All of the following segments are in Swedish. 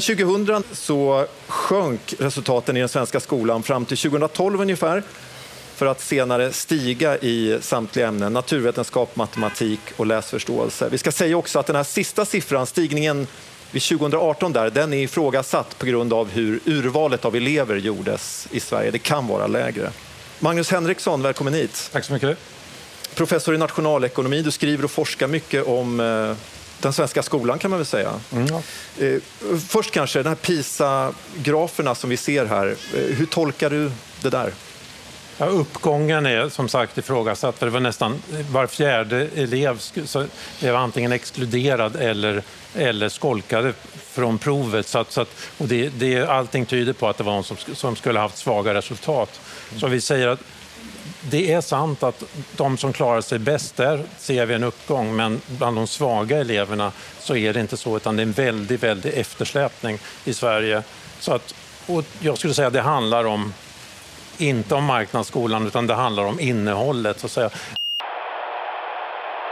Sen 2000 så sjönk resultaten i den svenska skolan fram till 2012 ungefär för att senare stiga i samtliga ämnen, naturvetenskap, matematik och läsförståelse. Vi ska säga också att den här sista siffran, stigningen vid 2018 där, den är ifrågasatt på grund av hur urvalet av elever gjordes i Sverige. Det kan vara lägre. Magnus Henriksson, välkommen hit. Tack så mycket. Professor i nationalekonomi, du skriver och forskar mycket om eh, den svenska skolan kan man väl säga. Mm, ja. Eh, först kanske, de här PISA-graferna som vi ser här. Eh, hur tolkar du det där? Ja, uppgången är som sagt ifrågasatt. För det var nästan var fjärde elev blev antingen exkluderad eller, eller skolkade från provet. Så att, så att, och det, det, allting tyder på att det var någon som, som skulle haft svaga resultat. Så vi säger att det är sant att de som klarar sig bäst, där ser vi en uppgång. Men bland de svaga eleverna så är det inte så, utan det är en väldigt, väldigt eftersläpning i Sverige. Så att, och jag skulle säga att det handlar om inte om marknadsskolan utan det handlar om innehållet. Så att säga.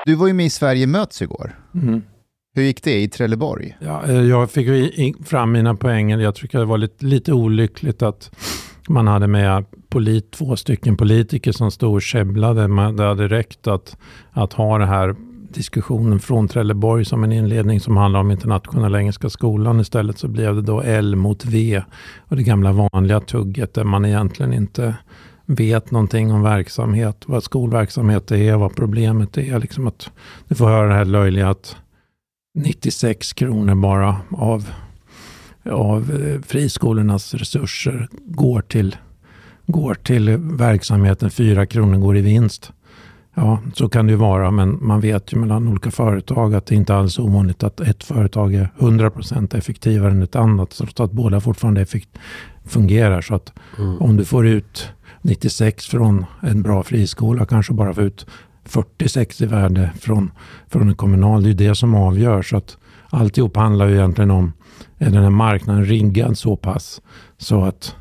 Du var ju med i Sverige möts igår. Mm. Hur gick det i Trelleborg? Ja, eh, jag fick fram mina poänger. Jag tycker det var lite, lite olyckligt att man hade med polit, två stycken politiker som stod och käbblade. Det hade räckt att, att ha den här diskussionen från Trelleborg som en inledning som handlar om internationella engelska skolan. Istället så blev det då L mot V och det gamla vanliga tugget där man egentligen inte vet någonting om verksamhet, vad skolverksamhet är, vad problemet är. Liksom att du får höra det här löjliga att 96 kronor bara av, av eh, friskolornas resurser går till, går till verksamheten, 4 kronor går i vinst. Ja, så kan det ju vara, men man vet ju mellan olika företag att det inte alls är ovanligt att ett företag är 100% effektivare än ett annat, så att båda fortfarande fungerar. Så att mm. om du får ut 96 från en bra friskola, kanske bara får ut 46 i värde från, från en kommunal, det är det som avgör. Så att alltihop handlar ju egentligen om, är den här marknaden riggad så pass så att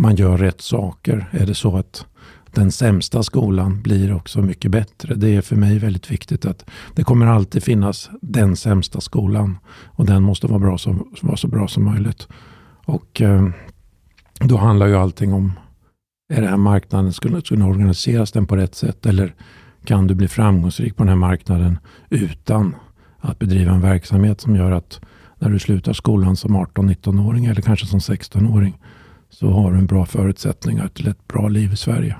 man gör rätt saker? Är det så att den sämsta skolan blir också mycket bättre. Det är för mig väldigt viktigt att det kommer alltid finnas den sämsta skolan och den måste vara, bra så, vara så bra som möjligt. Och eh, då handlar ju allting om, är den här marknaden, skulle, skulle organiseras den på rätt sätt eller kan du bli framgångsrik på den här marknaden utan att bedriva en verksamhet som gör att när du slutar skolan som 18-19-åring eller kanske som 16-åring så har du en bra förutsättningar till ett bra liv i Sverige.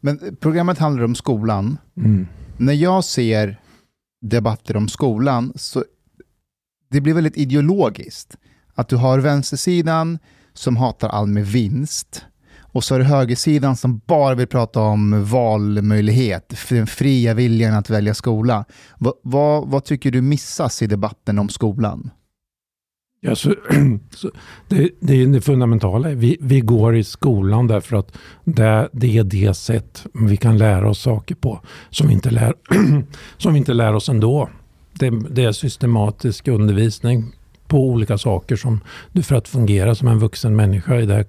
Men programmet handlar om skolan. Mm. När jag ser debatter om skolan så det blir väldigt ideologiskt. Att du har vänstersidan som hatar all med vinst och så är det högersidan som bara vill prata om valmöjlighet, den fria viljan att välja skola. Va, va, vad tycker du missas i debatten om skolan? Ja, så, så det, det, är det fundamentala. Vi, vi går i skolan därför att det, det är det sätt vi kan lära oss saker på som vi inte lär, som vi inte lär oss ändå. Det, det är systematisk undervisning på olika saker som du för att fungera som en vuxen människa i det här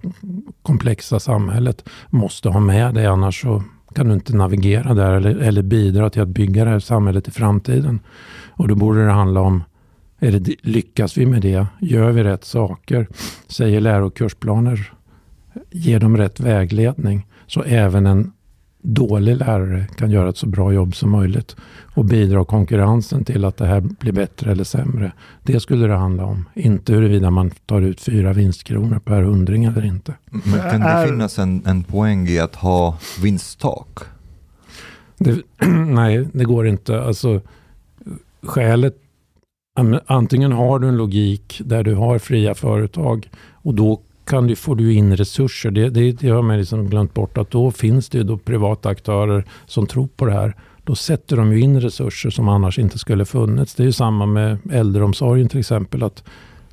komplexa samhället måste ha med dig. Annars så kan du inte navigera där eller, eller bidra till att bygga det här samhället i framtiden. Och då borde det handla om är det, lyckas vi med det? Gör vi rätt saker? Säger läro och kursplaner? Ger de rätt vägledning? Så även en dålig lärare kan göra ett så bra jobb som möjligt och bidra konkurrensen till att det här blir bättre eller sämre. Det skulle det handla om. Inte huruvida man tar ut fyra vinstkronor per hundring eller inte. Men kan det finnas en, en poäng i att ha vinsttak? Det, nej, det går inte. Alltså, skälet Antingen har du en logik där du har fria företag och då kan du, får du in resurser. Det, det, det har man liksom glömt bort att då finns det då privata aktörer som tror på det här. Då sätter de ju in resurser som annars inte skulle funnits. Det är ju samma med äldreomsorgen till exempel. att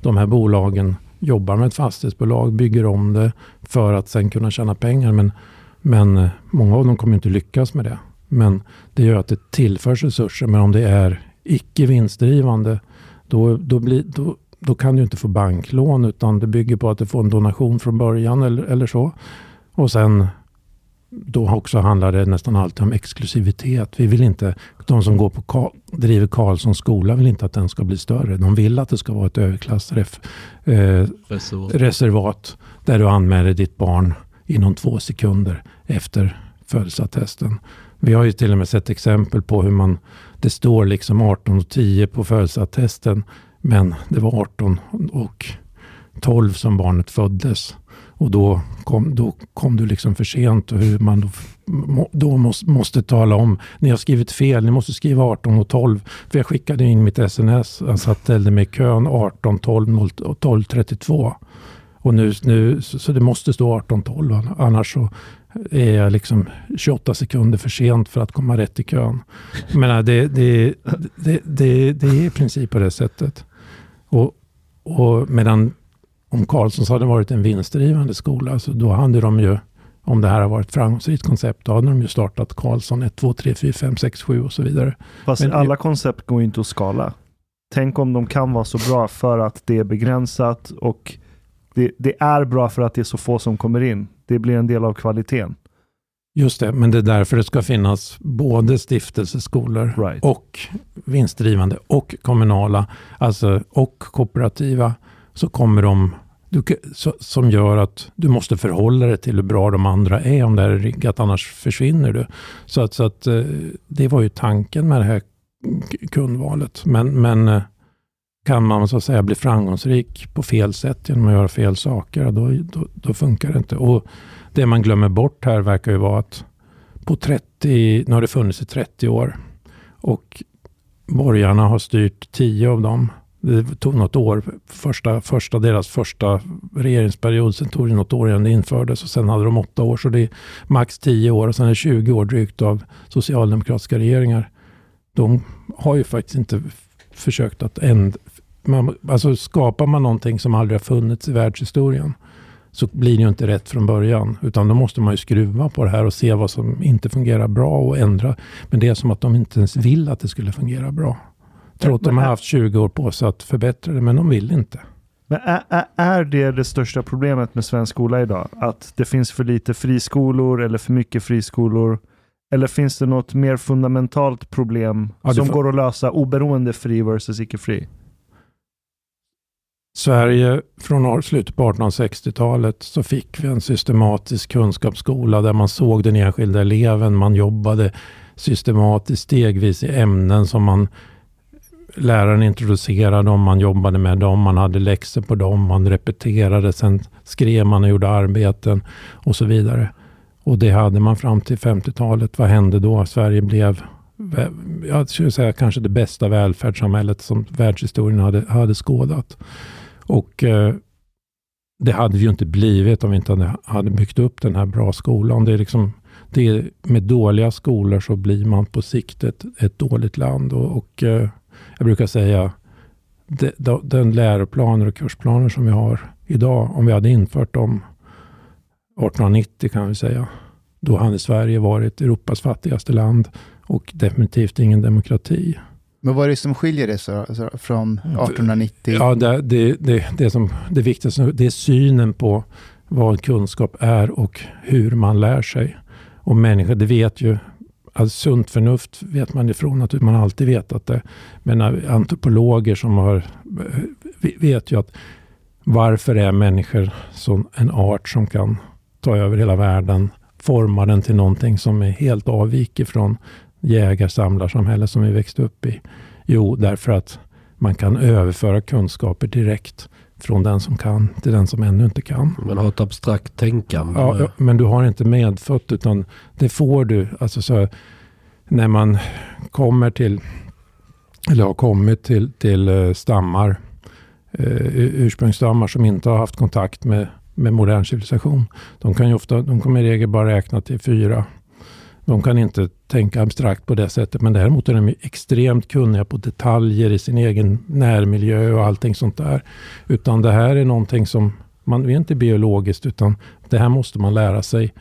De här bolagen jobbar med ett fastighetsbolag, bygger om det för att sen kunna tjäna pengar. Men, men eh, många av dem kommer inte lyckas med det. Men det gör att det tillförs resurser. Men om det är icke vinstdrivande då, då, blir, då, då kan du inte få banklån utan det bygger på att du får en donation från början eller, eller så. Och sen då också handlar det nästan alltid om exklusivitet. Vi vill inte, de som går på Ka, driver Karlssons skola vill inte att den ska bli större. De vill att det ska vara ett överklassreservat eh, där du anmäler ditt barn inom två sekunder efter födelseattesten. Vi har ju till och med sett exempel på hur man, det står liksom 18.10 på födelseattesten, men det var 18 och 12 som barnet föddes. Och då kom, då kom du liksom för sent och hur man då, då måste, måste tala om, ni har skrivit fel, ni måste skriva 18 och 12. För jag skickade in mitt sms, jag ställde mig i kön 18, 12, 12, 32. Och nu, nu, så, så det måste stå 18, 12, annars så är jag liksom 28 sekunder för sent för att komma rätt i kön. Men det, det, det, det, det är i princip på det sättet. Och, och medan om Carlssons hade varit en vinstdrivande skola, så då hade de ju, om det här har varit ett framgångsrikt koncept, då hade de ju startat Carlsson 1, 2, 3, 4, 5, 6, 7 och så vidare. Fast Men, alla koncept går ju inte att skala. Tänk om de kan vara så bra för att det är begränsat och det, det är bra för att det är så få som kommer in. Det blir en del av kvaliteten. Just det, men det är därför det ska finnas både stiftelseskolor right. och vinstdrivande och kommunala, alltså och kooperativa så kommer de du, så, som gör att du måste förhålla dig till hur bra de andra är om det här är riggat, annars försvinner du. Så att, så att eh, det var ju tanken med det här kundvalet. Men, men eh, kan man så att säga bli framgångsrik på fel sätt genom att göra fel saker, då, då, då funkar det inte. Och det man glömmer bort här verkar ju vara att på 30, nu har det funnits i 30 år och borgarna har styrt 10 av dem. Det tog något år, första, första, deras första regeringsperiod, sen tog det något år innan det infördes och sen hade de åtta år, så det är max tio år och sen är det 20 år drygt av socialdemokratiska regeringar. De har ju faktiskt inte försökt att ändra, alltså skapar man någonting som aldrig har funnits i världshistorien så blir det ju inte rätt från början. Utan då måste man ju skruva på det här och se vad som inte fungerar bra och ändra. Men det är som att de inte ens vill att det skulle fungera bra. Trots att de har haft 20 år på sig att förbättra det, men de vill inte. Men är, är det det största problemet med svensk skola idag? Att det finns för lite friskolor eller för mycket friskolor? Eller finns det något mer fundamentalt problem ja, som går att lösa oberoende fri versus icke-fri? Sverige från slutet på 1860-talet så fick vi en systematisk kunskapsskola där man såg den enskilda eleven. Man jobbade systematiskt stegvis i ämnen som man läraren introducerade dem, man jobbade med dem, man hade läxor på dem, man repeterade, sen skrev man och gjorde arbeten och så vidare. Och det hade man fram till 50-talet. Vad hände då? Sverige blev, jag skulle säga kanske det bästa välfärdssamhället som världshistorien hade, hade skådat. Och eh, det hade ju inte blivit om vi inte hade byggt upp den här bra skolan. Det är liksom, det är, med dåliga skolor så blir man på sikt ett, ett dåligt land. Och, och eh, jag brukar säga, de, de, den läroplaner och kursplaner som vi har idag, om vi hade infört dem 1890 kan vi säga, då hade Sverige varit Europas fattigaste land och definitivt ingen demokrati. Men vad är det som skiljer det så, så, från 1890? Ja, det, det, det, det, som, det viktigaste det är synen på vad kunskap är och hur man lär sig. Och människor, det vet ju, alltså sunt förnuft vet man ifrån att man alltid vetat det. Men antropologer som har, vet ju att varför är människor som en art som kan ta över hela världen, forma den till någonting som är helt avviker från jägar-samlarsamhälle som vi växte upp i? Jo, därför att man kan överföra kunskaper direkt från den som kan till den som ännu inte kan. Man har ett abstrakt tänkande. Ja, men du har inte medfött utan det får du. Alltså så, när man kommer till, eller har kommit till, till eh, stammar, eh, ursprungsstammar som inte har haft kontakt med, med modern civilisation. De kan ju ofta, de kommer i regel bara räkna till fyra de kan inte tänka abstrakt på det sättet, men däremot är de extremt kunniga på detaljer i sin egen närmiljö och allting sånt där. Utan det här är någonting som, man är inte biologiskt, utan det här måste man lära sig.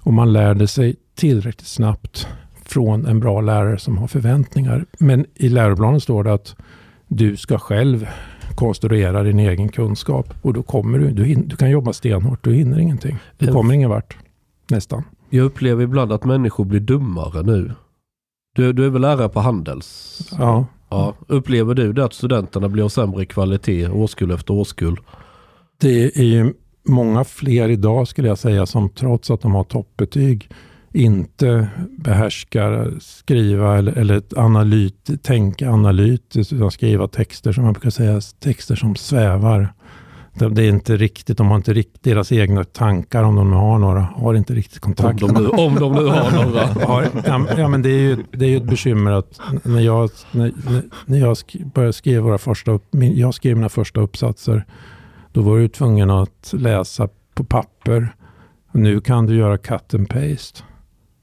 Och man lär det sig tillräckligt snabbt från en bra lärare som har förväntningar. Men i läroplanen står det att du ska själv konstruera din egen kunskap och då kommer du, du, du kan jobba stenhårt, du hinner ingenting. Du kommer ingen vart, nästan. Jag upplever ibland att människor blir dummare nu. Du, du är väl lärare på Handels? Ja. ja. Upplever du det att studenterna blir av sämre kvalitet årskull efter årskull? Det är ju många fler idag skulle jag säga som trots att de har toppbetyg inte behärskar skriva eller, eller analyt, tänka analytiskt utan skriva texter som man brukar säga, texter som svävar. Det är inte riktigt, de har inte riktigt deras egna tankar om de nu har några, har inte riktigt kontakt. Om de nu, om de nu har några. Har, ja, men det är ju, det är ju ett bekymmer att när jag, när, när jag började skriva våra första, upp, jag skrev mina första uppsatser, då var du tvungen att läsa på papper. Nu kan du göra cut and paste.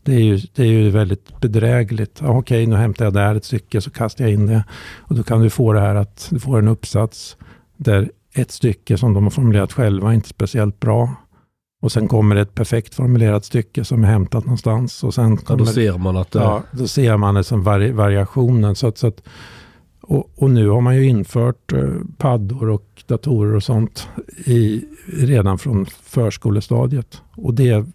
Det är ju, det är ju väldigt bedrägligt. Okej, okay, nu hämtar jag där ett stycke så kastar jag in det. Och då kan du få det här att du får en uppsats där ett stycke som de har formulerat själva inte speciellt bra. Och sen kommer ett perfekt formulerat stycke som är hämtat någonstans. Och sen kommer, ja, då ser man att det... Ja, då ser man det som vari, variationen. Så att, så att, och, och, nu har man ju infört eh, paddor och datorer och sånt i, redan från förskolestadiet. Och det,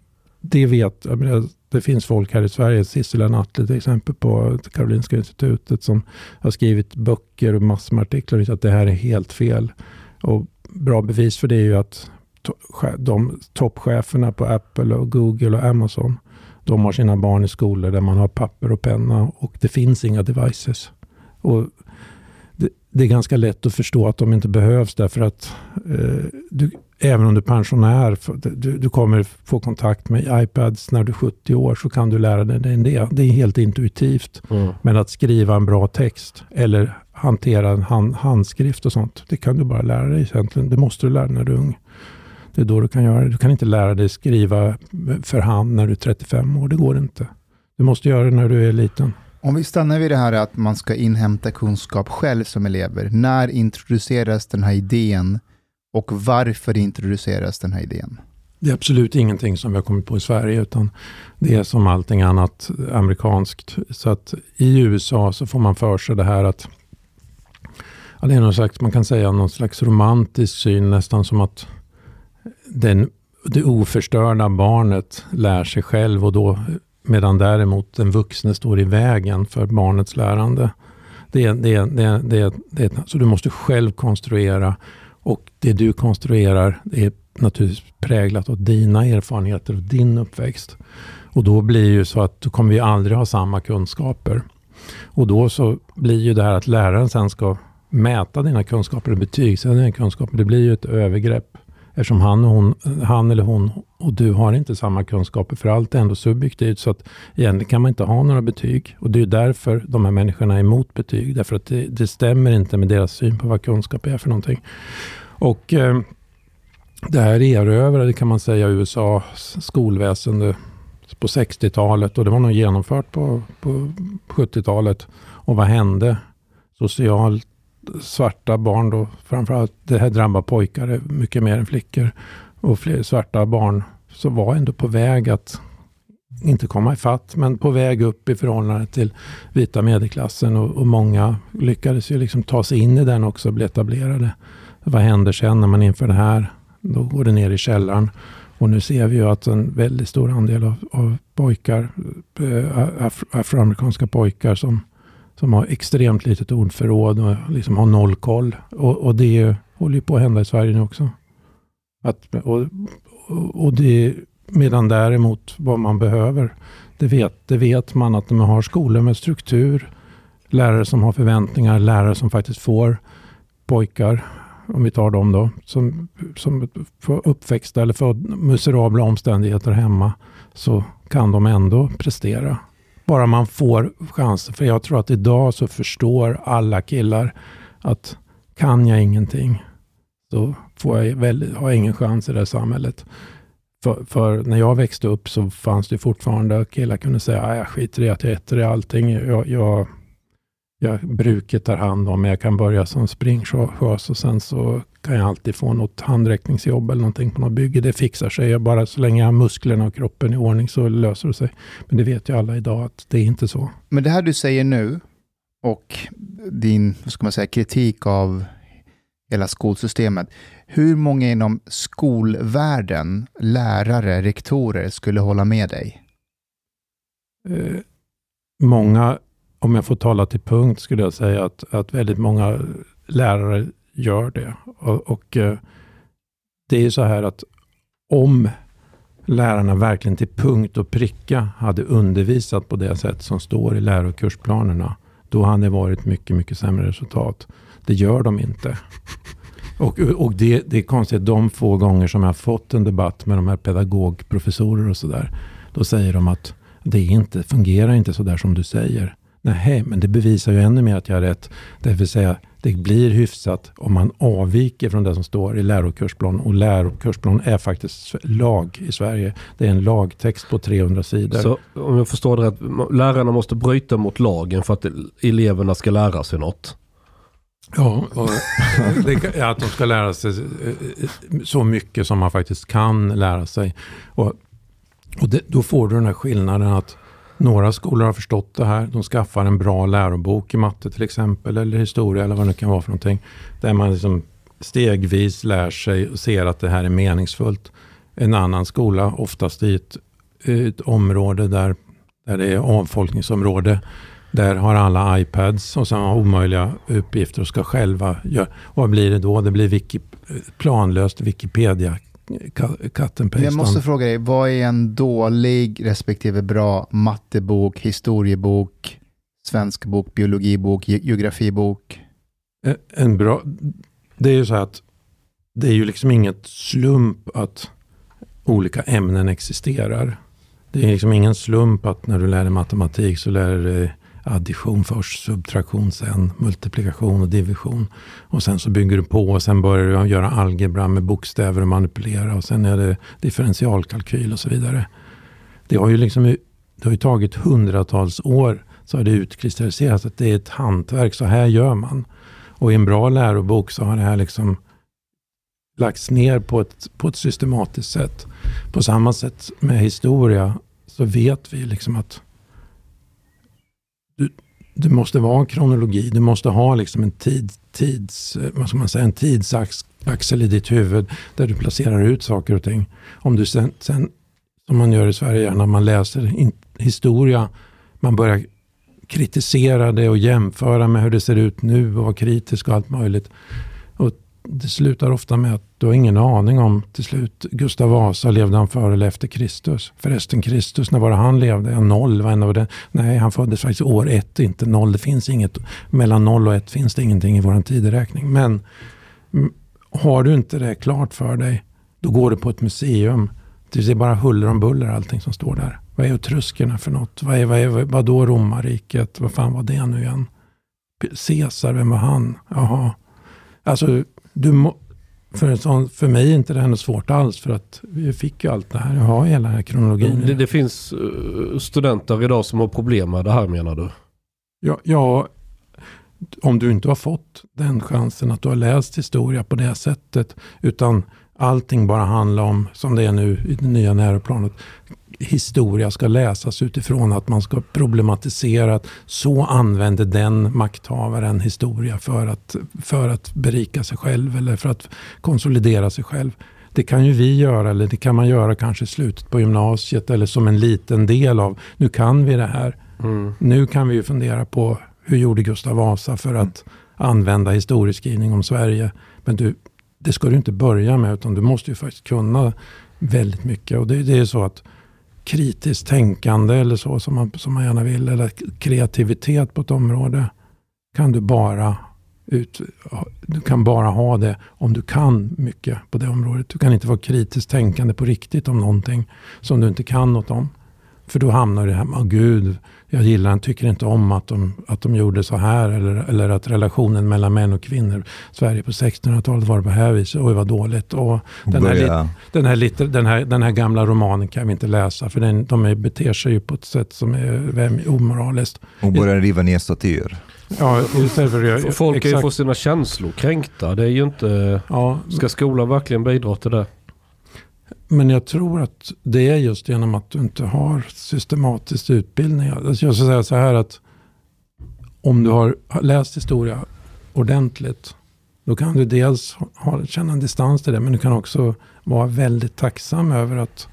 det vet, menar, det finns folk här i Sverige, Sissela Nattli till exempel på Karolinska institutet som har skrivit böcker och massor med artiklar och att det här är helt fel. Och bra bevis för det är ju att de toppcheferna på Apple och Google och Amazon, de har sina barn i skolor där man har papper och penna och det finns inga devices. Och det, det är ganska lätt att förstå att de inte behövs därför att eh, du, även om du är pensionär, du, du, kommer få kontakt med iPads när du är 70 år, så kan du lära dig det. Det är helt intuitivt. Mm. Men att skriva en bra text eller hantera en hand, handskrift och sånt, det kan du bara lära dig egentligen. Det måste du lära dig när du är ung. Det är då du kan göra det. Du kan inte lära dig skriva för hand när du är 35 år. Det går inte. Du måste göra det när du är liten. Om vi stannar vid det här att man ska inhämta kunskap själv som elever. När introduceras den här idén och varför introduceras den här idén? Det är absolut ingenting som vi har kommit på i Sverige, utan det är som allting annat amerikanskt. Så att i USA så får man för sig det här att ja, det är någon slags, man kan säga någon slags romantisk syn, nästan som att den, det oförstörda barnet lär sig själv och då medan däremot den vuxne står i vägen för barnets lärande. Det, det, det, det, det, så du måste själv konstruera och det du konstruerar är naturligtvis präglat av dina erfarenheter och din uppväxt. Och då blir ju så att du kommer vi aldrig ha samma kunskaper. Och då så blir ju det här att läraren sen ska mäta dina kunskaper och betygsätta dina kunskaper. Det blir ju ett övergrepp. Eftersom han, och hon, han eller hon och du har inte samma kunskaper, för allt är ändå subjektivt. Så att egentligen kan man inte ha några betyg. Och det är därför de här människorna är emot betyg. Därför att det, det stämmer inte med deras syn på vad kunskap är för någonting. Och eh, det här erövrade kan man säga USAs skolväsende på 60-talet och det var nog genomfört på, på 70-talet. Och vad hände? Socialt svarta barn då, framförallt, det här drabbar pojkar mycket mer än flickor. Och fler svarta barn som var ändå på väg att inte komma ifatt, men på väg upp i förhållande till vita medelklassen och, och många lyckades ju liksom ta sig in i den också och bli etablerade. Vad händer sen när man inför det här? Då går det ner i källaren. Och nu ser vi ju att en väldigt stor andel av, av pojkar, eh, afroamerikanska pojkar som, som har extremt litet ordförråd och liksom har noll koll. Och, och det håller ju på att hända i Sverige nu också. Att, och, och det, medan däremot vad man behöver, det vet, det vet man att man har skolor med struktur, lärare som har förväntningar, lärare som faktiskt får pojkar om vi tar dem då, som, som får uppväxta eller får miserabla omständigheter hemma, så kan de ändå prestera. Bara man får chansen. För jag tror att idag så förstår alla killar att kan jag ingenting, så får jag väl, har jag ingen chans i det här samhället. För, för, när jag växte upp så fanns det fortfarande killar kunde säga, ah, jag skiter i att jag äter i allting. Jag, jag, jag bruket tar hand om. Jag kan börja som springchaufför och sen så kan jag alltid få något handräckningsjobb eller någonting på något bygge. Det fixar sig. Jag bara så länge jag har musklerna och kroppen i ordning så löser det sig. Men det vet ju alla idag att det är inte så. Men det här du säger nu och din vad ska man säga, kritik av hela skolsystemet. Hur många inom skolvärlden, lärare, rektorer skulle hålla med dig? eh, många, om jag får tala till punkt, skulle jag säga att, att väldigt många lärare gör det. Och, och eh, det är ju så här att om lärarna verkligen till punkt och pricka hade undervisat på det sätt som står i läro och kursplanerna, då hade det varit mycket, mycket sämre resultat. Det gör de inte. Och, och det, det är konstigt, de få gånger som jag har fått en debatt med de här pedagogprofessorer och sådär, då säger de att det inte, fungerar inte så där som du säger. Nej, men det bevisar ju ännu mer att jag har rätt. Det vill säga, det blir hyfsat om man avviker från det som står i lärokursplan. Och lärokursplan är faktiskt lag i Sverige. Det är en lagtext på 300 sidor. Så om jag förstår det rätt, lärarna måste bryta mot lagen för att eleverna ska lära sig något? Ja, det, att de ska lära sig eh, så mycket som man faktiskt kan lära sig. Och, och det, då får du den här skillnaden att några skolor har förstått det här. De skaffar en bra lärobok i matte till exempel, eller historia eller vad det kan vara för någonting. Där man liksom stegvis lär sig och ser att det här är meningsfullt. En annan skola, oftast i ett, ett område där, där det är avfolkningsområde, där har alla iPads och sen har omöjliga uppgifter och ska själva göra. Vad blir det då? Det blir wiki, planlöst Wikipedia and Jag måste fråga dig, vad är en dålig respektive bra mattebok, historiebok, svensk bok, biologibok, geografibok? En bra, det är ju så att det är ju liksom inget slump att olika ämnen existerar. Det är liksom ingen slump att när du lär dig matematik så lär du dig addition först, subtraktion sen, multiplikation och division. Och sen så bygger du på och sen börjar du göra algebra med bokstäver och manipulera och sen är det differentialkalkyl och så vidare. Det har ju liksom det har ju tagit hundratals år så har det utkristalliserats att det är ett hantverk, så här gör man. Och i en bra lärobok så har det här liksom lagts ner på ett, på ett systematiskt sätt. På samma sätt med historia så vet vi liksom att du, måste vara en kronologi. Du måste ha liksom en tid, tids, eh, vad ska man säga, en tidsaxel i ditt huvud där du placerar ut saker och ting. Om du sen, sen som man gör i Sverige när man läser in, historia, man börjar kritisera det och jämföra med hur det ser ut nu och vara kritisk och allt möjligt det slutar ofta med att du har ingen aning om till slut Gustav Vasa, levde han före eller efter Kristus? Förresten Kristus, när var det han levde? Ja, noll, var det? Nej, han föddes faktiskt år ett, inte noll. Det finns inget, mellan noll och ett finns det ingenting i vår tideräkning. Men har du inte det klart för dig, då går du på ett museum. Det är bara huller om buller allting som står där. Vad är etruskerna för något? Vad, är, vad, är, vad då romarriket? Vad fan var det nu igen? Caesar, vem var han? Jaha. Alltså, du må, för, sån, för mig är inte det här något svårt alls för att vi fick ju allt det här. Jag har hela den här kronologin. Det, det finns uh, studenter idag som har problem med det här menar du? Ja, ja, om du inte har fått den chansen att du har läst historia på det sättet utan allting bara handlar om, som det är nu i det nya läroplanet, historia ska läsas utifrån att man ska problematisera att så använder den makthavaren historia för att, för att berika sig själv eller för att konsolidera sig själv. Det kan ju vi göra eller det kan man göra kanske i slutet på gymnasiet eller som en liten del av, nu kan vi det här. Mm. Nu kan vi ju fundera på hur gjorde Gustav Vasa för att använda historieskrivning om Sverige. Men du, det ska du inte börja med utan du måste ju faktiskt kunna väldigt mycket. Och det, det är så att kritiskt tänkande eller så som man, som man gärna vill. Eller kreativitet på ett område. Kan du bara ut, du kan bara ha det om du kan mycket på det området. Du kan inte vara kritiskt tänkande på riktigt om någonting som du inte kan något om. För då hamnar det här med, oh, gud, jag gillar den, tycker inte om att de, att de gjorde så här. Eller, eller att relationen mellan män och kvinnor, Sverige på 1600-talet var det på här viset, oj vad dåligt. Och den, här, den, här, den, här, den här gamla romanen kan vi inte läsa, för den, de beter sig ju på ett sätt som är omoraliskt. Och börjar riva ner statyer. Ja, för, Folk kan ju få sina känslor kränkta. Det är ju inte... Ja. Ska skolan verkligen bidra till det? Men jag tror att det är just genom att du inte har systematisk utbildning. Alltså, jag ska säga så här att om du har läst historia ordentligt. Då kan du dels ha, känna en distans till det. Men du kan också vara väldigt tacksam över att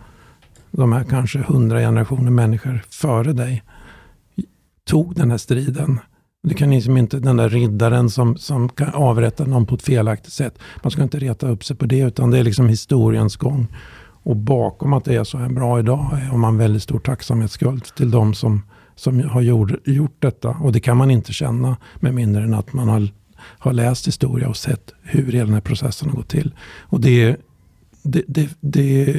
de här kanske hundra generationer människor före dig tog den här striden. Du kan liksom inte den där riddaren som, som kan avrätta någon på ett felaktigt sätt. Man ska inte reta upp sig på det utan det är liksom historiens gång. Och bakom att det är så här bra idag har man väldigt stor tacksamhetsskuld till de som, som har gjort, gjort detta. Och det kan man inte känna med mindre än att man har, har läst historia och sett hur hela den här processen har gått till. Och det, det, det, det,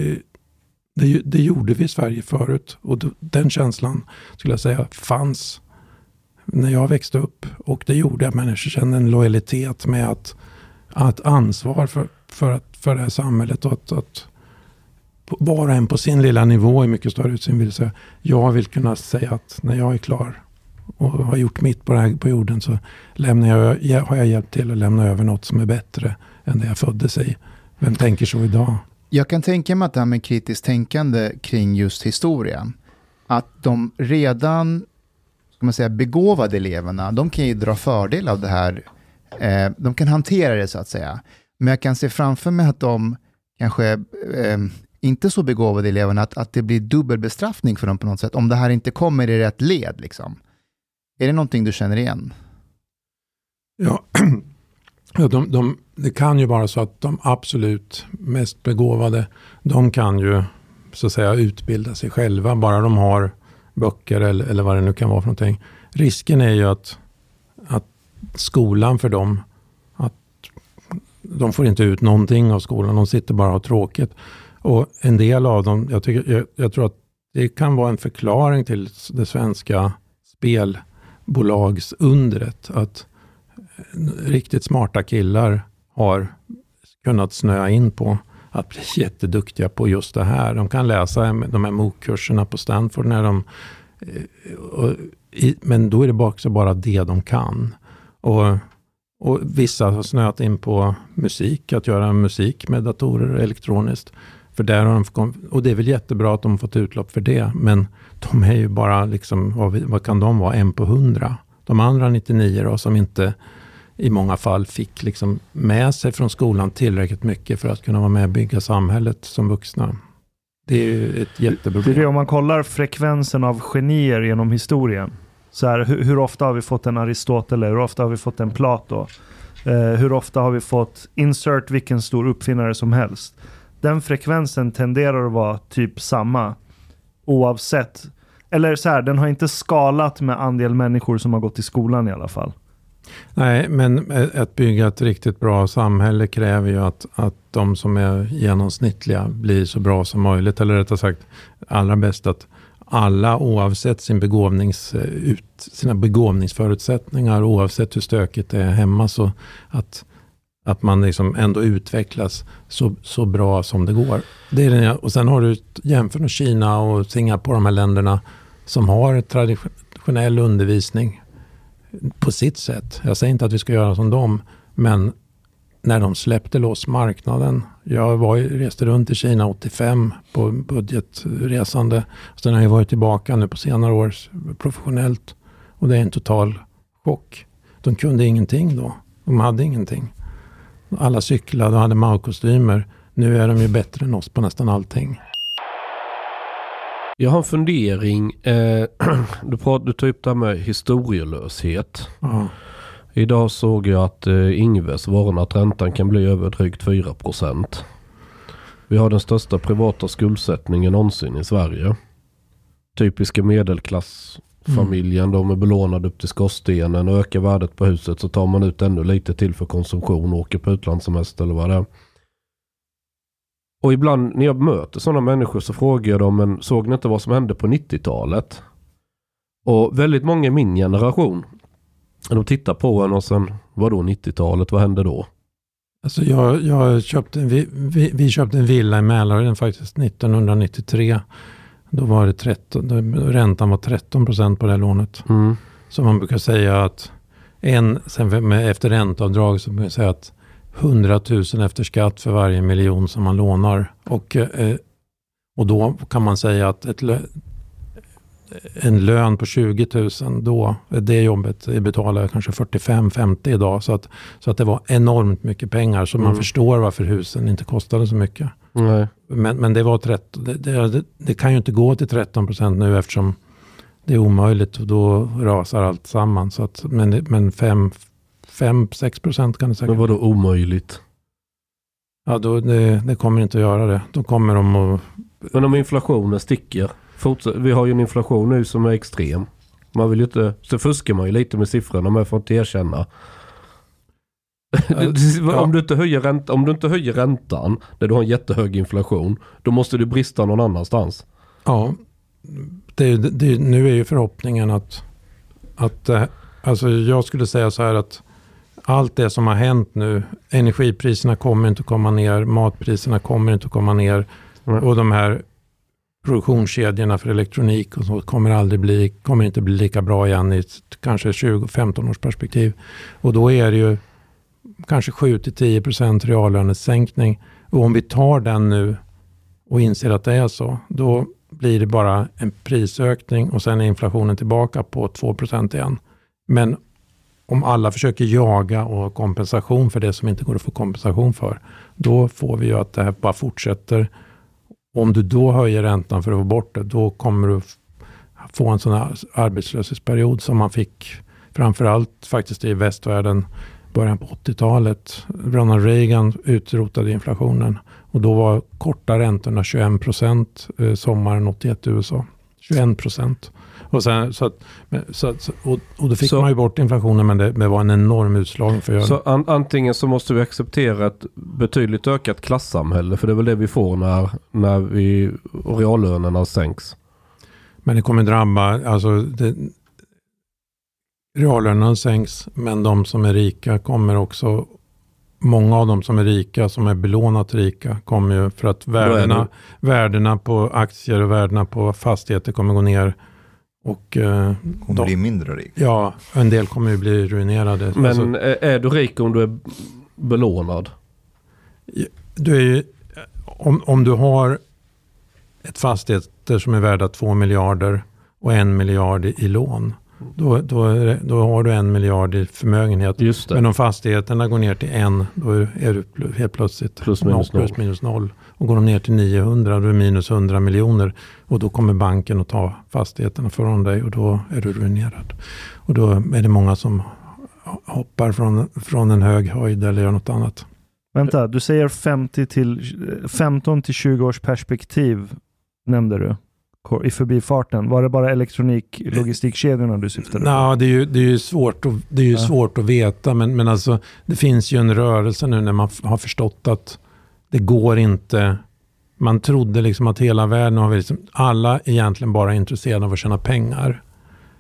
det, det gjorde vi i Sverige förut. Och den känslan skulle jag säga fanns när jag växte upp. Och det gjorde att människor kände en lojalitet med att, att ansvar för, för, att, för det här samhället. Och att, att var och en på sin lilla nivå i mycket större utsträckning vill säga, jag vill kunna säga att när jag är klar och har gjort mitt på, här, på jorden så lämnar jag, har jag hjälpt till att lämna över något som är bättre än det jag föddes i. Vem tänker så idag? Jag kan tänka mig att det här med kritiskt tänkande kring just historia, att de redan ska man säga, begåvade eleverna, de kan ju dra fördel av det här. Eh, de kan hantera det så att säga. Men jag kan se framför mig att de kanske eh, inte så begåvade eleverna, att, att det blir dubbelbestraffning för dem på något sätt, om det här inte kommer i rätt led. Liksom. Är det någonting du känner igen? Ja, ja de, de, det kan ju vara så att de absolut mest begåvade, de kan ju så att säga utbilda sig själva, bara de har böcker eller, eller vad det nu kan vara för någonting. Risken är ju att, att skolan för dem, att de får inte ut någonting av skolan, de sitter bara och har tråkigt. Och en del av dem, jag, tycker, jag, jag tror att det kan vara en förklaring till det svenska spelbolagsundret. Att eh, riktigt smarta killar har kunnat snöa in på att bli jätteduktiga på just det här. De kan läsa de här MOOC-kurserna på Stanford. När de, eh, och, i, men då är det också bara det de kan. Och, och vissa har snöat in på musik, att göra musik med datorer elektroniskt. För där har de, och det är väl jättebra att de har fått utlopp för det, men de är ju bara, liksom, vad, vad kan de vara, en på hundra? De andra 99 då, som inte i många fall fick liksom med sig från skolan tillräckligt mycket för att kunna vara med och bygga samhället som vuxna. Det är ju ett jätteproblem. Det är om man kollar frekvensen av genier genom historien. Så här, hur, hur, ofta har vi fått en Aristoteles? Hur ofta har vi fått en Plato? Eh, hur ofta har vi fått insert vilken stor uppfinnare som helst? Den frekvensen tenderar att vara typ samma oavsett. Eller så här, den har inte skalat med andel människor som har gått i skolan i alla fall. Nej, men att bygga ett riktigt bra samhälle kräver ju att, att de som är genomsnittliga blir så bra som möjligt. Eller rättare sagt, allra bäst att alla oavsett sin begåvnings, ut, sina begåvningsförutsättningar, oavsett hur stökigt det är hemma, så att, att man liksom ändå utvecklas så, så bra som det går. Det är den, och sen har du jämfört med Kina och Singapore, de här länderna som har traditionell undervisning på sitt sätt. Jag säger inte att vi ska göra som dem, men när de släppte loss marknaden. Jag var, reste runt i Kina 85 på budgetresande. Sen har jag varit tillbaka nu på senare år professionellt. Och det är en total chock. De kunde ingenting då. De hade ingenting. Alla cyklade och hade Mao-kostymer. Nu är de ju bättre än oss på nästan allting. Jag har en fundering. Eh, du, pratar, du tar upp det här med historielöshet. Mm. Idag såg jag att eh, Ingves varnar att räntan kan bli över drygt 4 procent. Vi har den största privata skuldsättningen någonsin i Sverige. Typiska medelklassfamiljen, mm. de är belånade upp till skorstenen och ökar värdet på huset så tar man ut ännu lite till för konsumtion och åker på utlandssemester eller vad det är. Och ibland när jag möter sådana människor så frågar jag dem, men såg ni inte vad som hände på 90-talet? Och väldigt många i min generation, de tittar på en och sen, vadå 90-talet, vad hände då? Alltså jag, jag köpte en, vi, vi, vi, köpte en villa i Mälarhöjden faktiskt 1993. Då var det 13, då, räntan var 13 procent på det här lånet. Mm. Så man brukar säga att en, sen efter ränteavdrag så brukar man säga att 100 000 efter skatt för varje miljon som man lånar. Och, eh, och då kan man säga att ett en lön på 20 000 då, det jobbet betalar jag kanske 45-50 idag. Så att, så att det var enormt mycket pengar. Så mm. man förstår varför husen inte kostade så mycket. Nej. Men, men det var 13, det, det, det, kan ju inte gå till 13 procent nu eftersom det är omöjligt och då rasar allt samman. Så att, men men 5-6 procent kan det säkert. Men vadå omöjligt? Ja, då, det, det, kommer inte att göra det. Då kommer de att... Men om inflationen sticker. Fortsätt, vi har ju en inflation nu som är extrem. Man vill ju inte... Så fuskar man ju lite med siffrorna men får inte erkänna. Ja. om, du inte höjer ränta, om du inte höjer räntan när du har en jättehög inflation. Då måste du brista någon annanstans. Ja, det, det, nu är ju förhoppningen att, att eh, alltså jag skulle säga så här att allt det som har hänt nu, energipriserna kommer inte att komma ner, matpriserna kommer inte att komma ner mm. och de här produktionskedjorna för elektronik och så kommer aldrig bli, kommer inte bli lika bra igen i ett, kanske 20-15 års perspektiv. Och då är det ju kanske 7-10% reallönesänkning. Och om vi tar den nu och inser att det är så, då blir det bara en prisökning och sen är inflationen tillbaka på 2% igen. Men om alla försöker jaga och ha kompensation för det som inte går att få kompensation för, då får vi ju att det här bara fortsätter. Om du då höjer räntan för att få bort det, då kommer du få en sån här arbetslöshetsperiod som man fick framförallt faktiskt i västvärlden början på 80-talet. Ronald Reagan utrotade inflationen och då var korta räntorna 21 procent eh, sommaren 81 i USA. 21 procent. Och, sen, så att, så, och, och då fick så, man ju bort inflationen men det, det var en enorm utslagning för Så an, antingen så måste vi acceptera ett betydligt ökat klassamhälle för det är väl det vi får när, när vi, reallönerna sänks. Men det kommer drabba, alltså det, reallönerna sänks men de som är rika kommer också Många av de som är rika, som är belånat rika, kommer ju för att värdena, värdena på aktier och värdena på fastigheter kommer gå ner och, eh, kommer de, bli mindre rik? Ja, en del kommer ju bli ruinerade. Men alltså, är du rik om du är belånad? Du är ju, om, om du har ett fastigheter som är värda 2 miljarder och en miljard i, i lån. Då, då, då, har du en miljard i förmögenhet. Men om fastigheterna går ner till en, då är du helt plötsligt plus minus, noll. Plus minus noll. Och går de ner till 900, då är det minus 100 miljoner. Och då kommer banken att ta fastigheterna från dig och då är du ruinerad. Och då är det många som hoppar från, från en hög höjd eller gör något annat. Vänta, du säger 50 till, 15 till 20 års perspektiv nämnde du i förbifarten. Var det bara elektronik, logistikkedjorna du syftade på? Ja, det är ju, det är ju, svårt, att, det är ju ja. svårt att veta, men, men alltså, det finns ju en rörelse nu när man har förstått att det går inte. Man trodde liksom att hela världen har liksom, alla egentligen bara är intresserade av att tjäna pengar.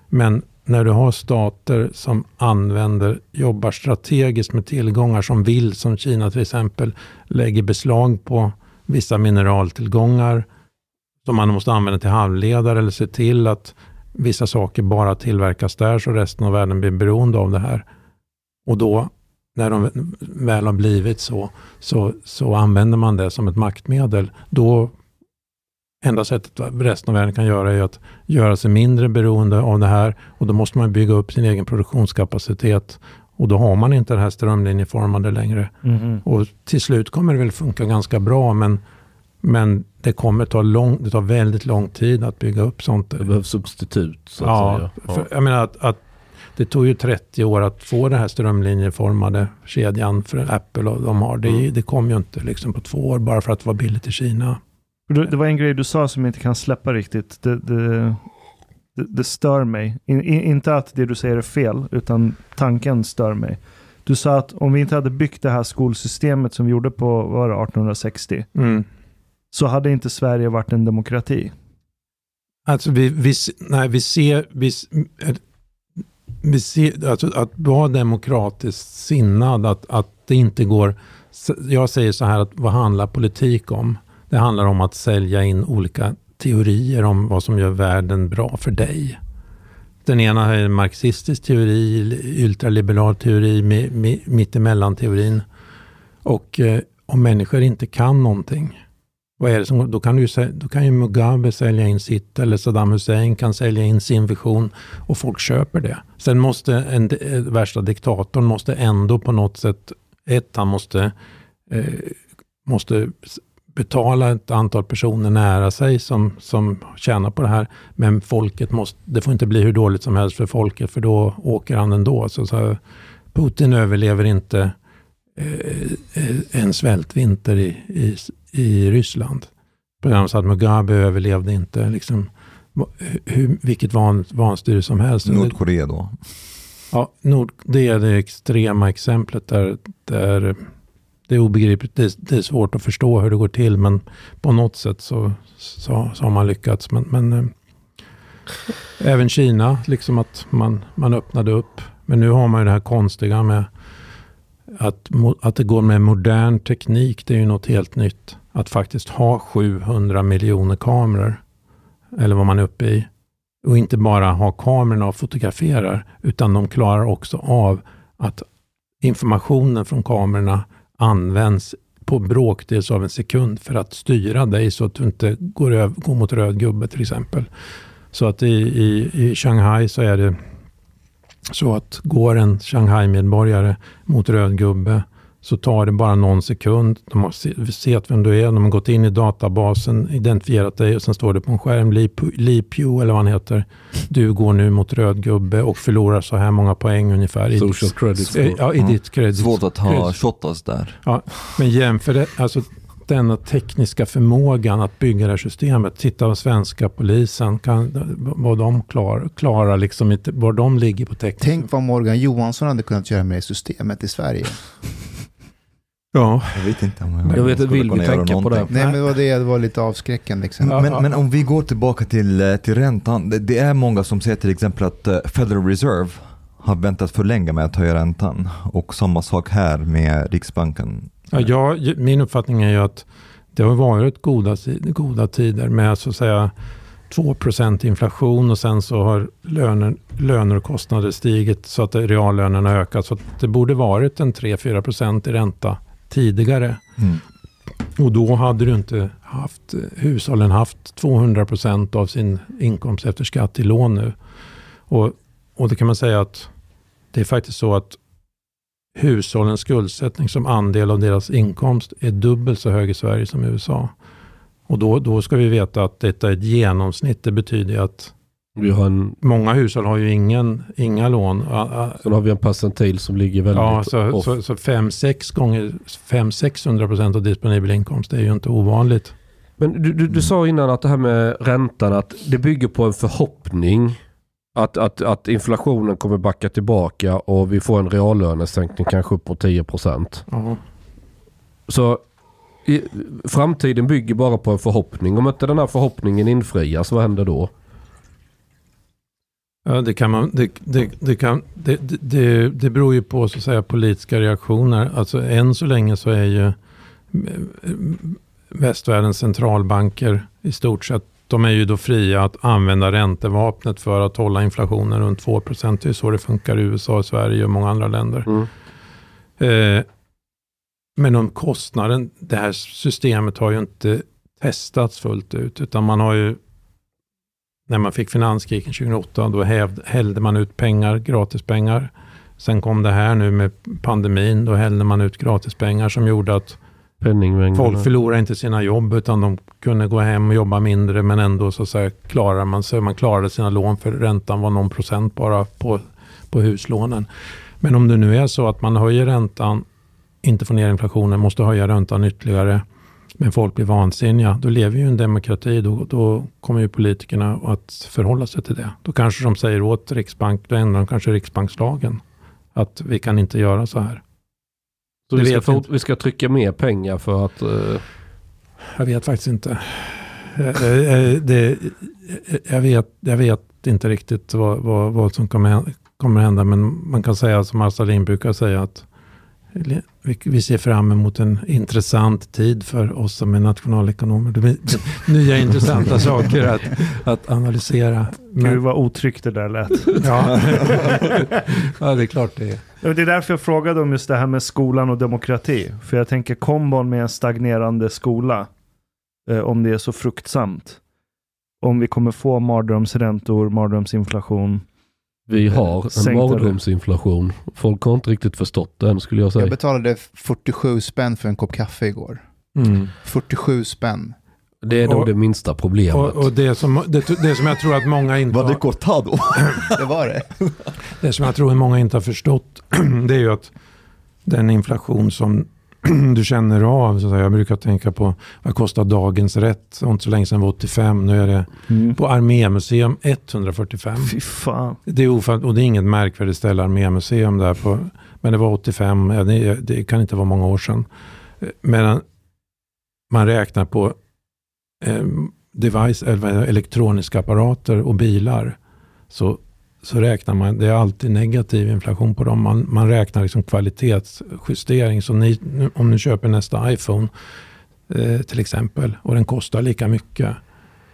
Men när du har stater som använder, jobbar strategiskt med tillgångar som vill, som Kina till exempel, lägger beslag på vissa mineraltillgångar som man måste använda till halvledare eller se till att vissa saker bara tillverkas där så resten av världen blir beroende av det här. Och då när de väl har blivit så, så, så använder man det som ett maktmedel. Då enda sättet resten av världen kan göra är att göra sig mindre beroende av det här och då måste man bygga upp sin egen produktionskapacitet och då har man inte det här strömlinjeformade längre. Mm. Och till slut kommer det väl funka ganska bra men, men det kommer ta lång, det tar väldigt lång tid att bygga upp sånt. Det behövs substitut så att ja, säga. Ja. För, jag menar att, att det tog ju 30 år att få den här strömlinjeformade kedjan för Apple och de har. Det, mm. det kom ju inte liksom på två år bara för att det var billigt i Kina. Det var en grej du sa som jag inte kan släppa riktigt. Det, det, det, det stör mig. In, in, inte att det du säger är fel, utan tanken stör mig. Du sa att om vi inte hade byggt det här skolsystemet som vi gjorde på var det, 1860, mm så hade inte Sverige varit en demokrati. Alltså vi, vi, nej, vi ser, vi, alltså att vara demokratiskt sinnad, att, att det inte går... Jag säger så här, att vad handlar politik om? Det handlar om att sälja in olika teorier om vad som gör världen bra för dig. Den ena är en marxistisk teori, ultraliberal teori, mittemellan-teorin. Och eh, om människor inte kan någonting, vad är det som, då, kan ju, då kan ju Mugabe sälja in sitt eller Saddam Hussein kan sälja in sin vision och folk köper det. Sen måste en, eh, värsta diktatorn måste ändå på något sätt, ett, han måste, eh, måste betala ett antal personer nära sig som, som tjänar på det här. Men folket måste, det får inte bli hur dåligt som helst för folket för då åker han ändå. Så, så Putin överlever inte eh, eh, en svältvinter i, i, i Ryssland. På samma sätt Mugabe överlevde inte liksom, hur, vilket van, vanstyre som helst. Nordkorea då? Ja, Nord, det är det extrema exemplet där, där det är obegripligt. Det är, det är, svårt att förstå hur det går till, men på något sätt så, så, så har man lyckats. Men, men äh, även Kina, liksom att man, man öppnade upp. Men nu har man ju det här konstiga med att, att det går med modern teknik. Det är ju något helt nytt. Att faktiskt ha 700 miljoner kameror, eller vad man är uppe i. Och inte bara ha kamerorna och fotograferar, utan de klarar också av att informationen från kamerorna används på bråkdels av en sekund för att styra dig så att du inte går, över, går mot röd gubbe till exempel. Så att i, i, i Shanghai så är det så att går en Shanghai-medborgare mot röd gubbe så tar det bara någon sekund. De har sett vem du är, de har gått in i databasen, identifierat dig och sen står det på en skärm, Li Pew eller vad han heter. Du går nu mot röd gubbe och förlorar så här många poäng ungefär. I Social ditt, credit score. Ja, i mm. ditt credit. Svårt att ha shotas där. Ja, men jämför det, alltså denna tekniska förmågan att bygga det här systemet. Titta på svenska polisen, kan, vad de klarar, klarar liksom inte, var de ligger på teknik. Tänk vad Morgan Johansson hade kunnat göra med det systemet i Sverige. Ja. Jag vet inte om jag, jag vet, vill vi tänka på det? Nej, men det var, det, det var lite avskräckande exempel. Men, men, om vi går tillbaka till, eh, till räntan. Det, det, är många som säger till exempel att eh, Federal Reserve har väntat för länge med att höja räntan. Och samma sak här med Riksbanken. Ja, jag, min uppfattning är ju att det har varit goda, goda tider med så att säga 2% inflation och sen så har löner, löner och kostnader stigit så att reallönerna ökat. Så det borde varit en 3-4% i ränta tidigare. Mm. Och då hade du inte haft, hushållen haft 200 procent av sin inkomst efter skatt i lån nu. Och, och det kan man säga att det är faktiskt så att hushållens skuldsättning som andel av deras inkomst är dubbelt så hög i Sverige som i USA. Och då, då ska vi veta att detta är ett genomsnitt. Det betyder att vi har en, Många hushåll har ju ingen, inga lån. Sen har vi en percentil som ligger väldigt Ja, så, så, så 5-6 gånger 500-600 procent av disponibel inkomst är ju inte ovanligt. Men du, du, du sa innan att det här med räntan, att det bygger på en förhoppning att, att, att inflationen kommer backa tillbaka och vi får en reallönesänkning kanske upp på 10 procent. Uh Så i, framtiden bygger bara på en förhoppning. Om inte den här förhoppningen infrias, vad händer då? Ja, det, kan man, det, det, det, kan, det, det, det beror ju på så att säga, politiska reaktioner. Alltså, än så länge så är ju västvärldens centralbanker i stort sett de är ju då fria att använda räntevapnet för att hålla inflationen runt 2 Det är så det funkar i USA, Sverige och många andra länder. Mm. Eh, men om kostnaden, det här systemet har ju inte testats fullt ut, utan man har ju när man fick finanskrisen 2008, då hävd, hällde man ut pengar, gratispengar. Sen kom det här nu med pandemin, då hällde man ut gratispengar som gjorde att folk förlorade inte sina jobb, utan de kunde gå hem och jobba mindre, men ändå så, så klarar man sig. Man klarade sina lån, för räntan var någon procent bara på, på huslånen. Men om det nu är så att man höjer räntan, inte får ner inflationen, måste höja räntan ytterligare, men folk blir vansinniga, då lever ju en demokrati. Då, då kommer ju politikerna att förhålla sig till det. Då kanske de säger åt Riksbank, då ändrar de kanske Riksbankslagen. Att vi kan inte göra så här. Så vi ska, vi ska, trycka mer pengar för att... Uh... Jag vet faktiskt inte. Det, det, jag, vet, jag vet inte riktigt vad, vad, vad som kommer, kommer hända, men man kan säga som Arsalin brukar säga att vi ser fram emot en intressant tid för oss som är nationalekonomer. Det blir nya intressanta saker att, att analysera. Men... Gud vad otryggt det där lät. ja. ja, det är klart det är. Det är därför jag frågade om just det här med skolan och demokrati. För jag tänker kombon med en stagnerande skola, eh, om det är så fruktsamt. Om vi kommer få mardrömsräntor, mardrömsinflation, vi eh, har en mardrömsinflation. Folk har inte riktigt förstått den skulle jag säga. Jag betalade 47 spänn för en kopp kaffe igår. Mm. 47 spänn. Det är nog det minsta problemet. Och, och, det, som, det, det som jag tror att många inte Var det cortado? det var det. Det som jag tror att många inte har förstått det är ju att den inflation som du känner av. Så jag brukar tänka på vad kostar dagens rätt? Och inte så länge sedan var 85. Nu är det mm. på Armémuseum 145. Fy fan. Det är ofant, och det är inget märkvärdigt ställe Armémuseum där på. Men det var 85. Det, det kan inte vara många år sedan. Medan man räknar på eh, device, eller elektroniska apparater och bilar. Så så räknar man, det är alltid negativ inflation på dem. Man, man räknar liksom kvalitetsjustering. Så ni, om ni köper nästa iPhone eh, till exempel och den kostar lika mycket.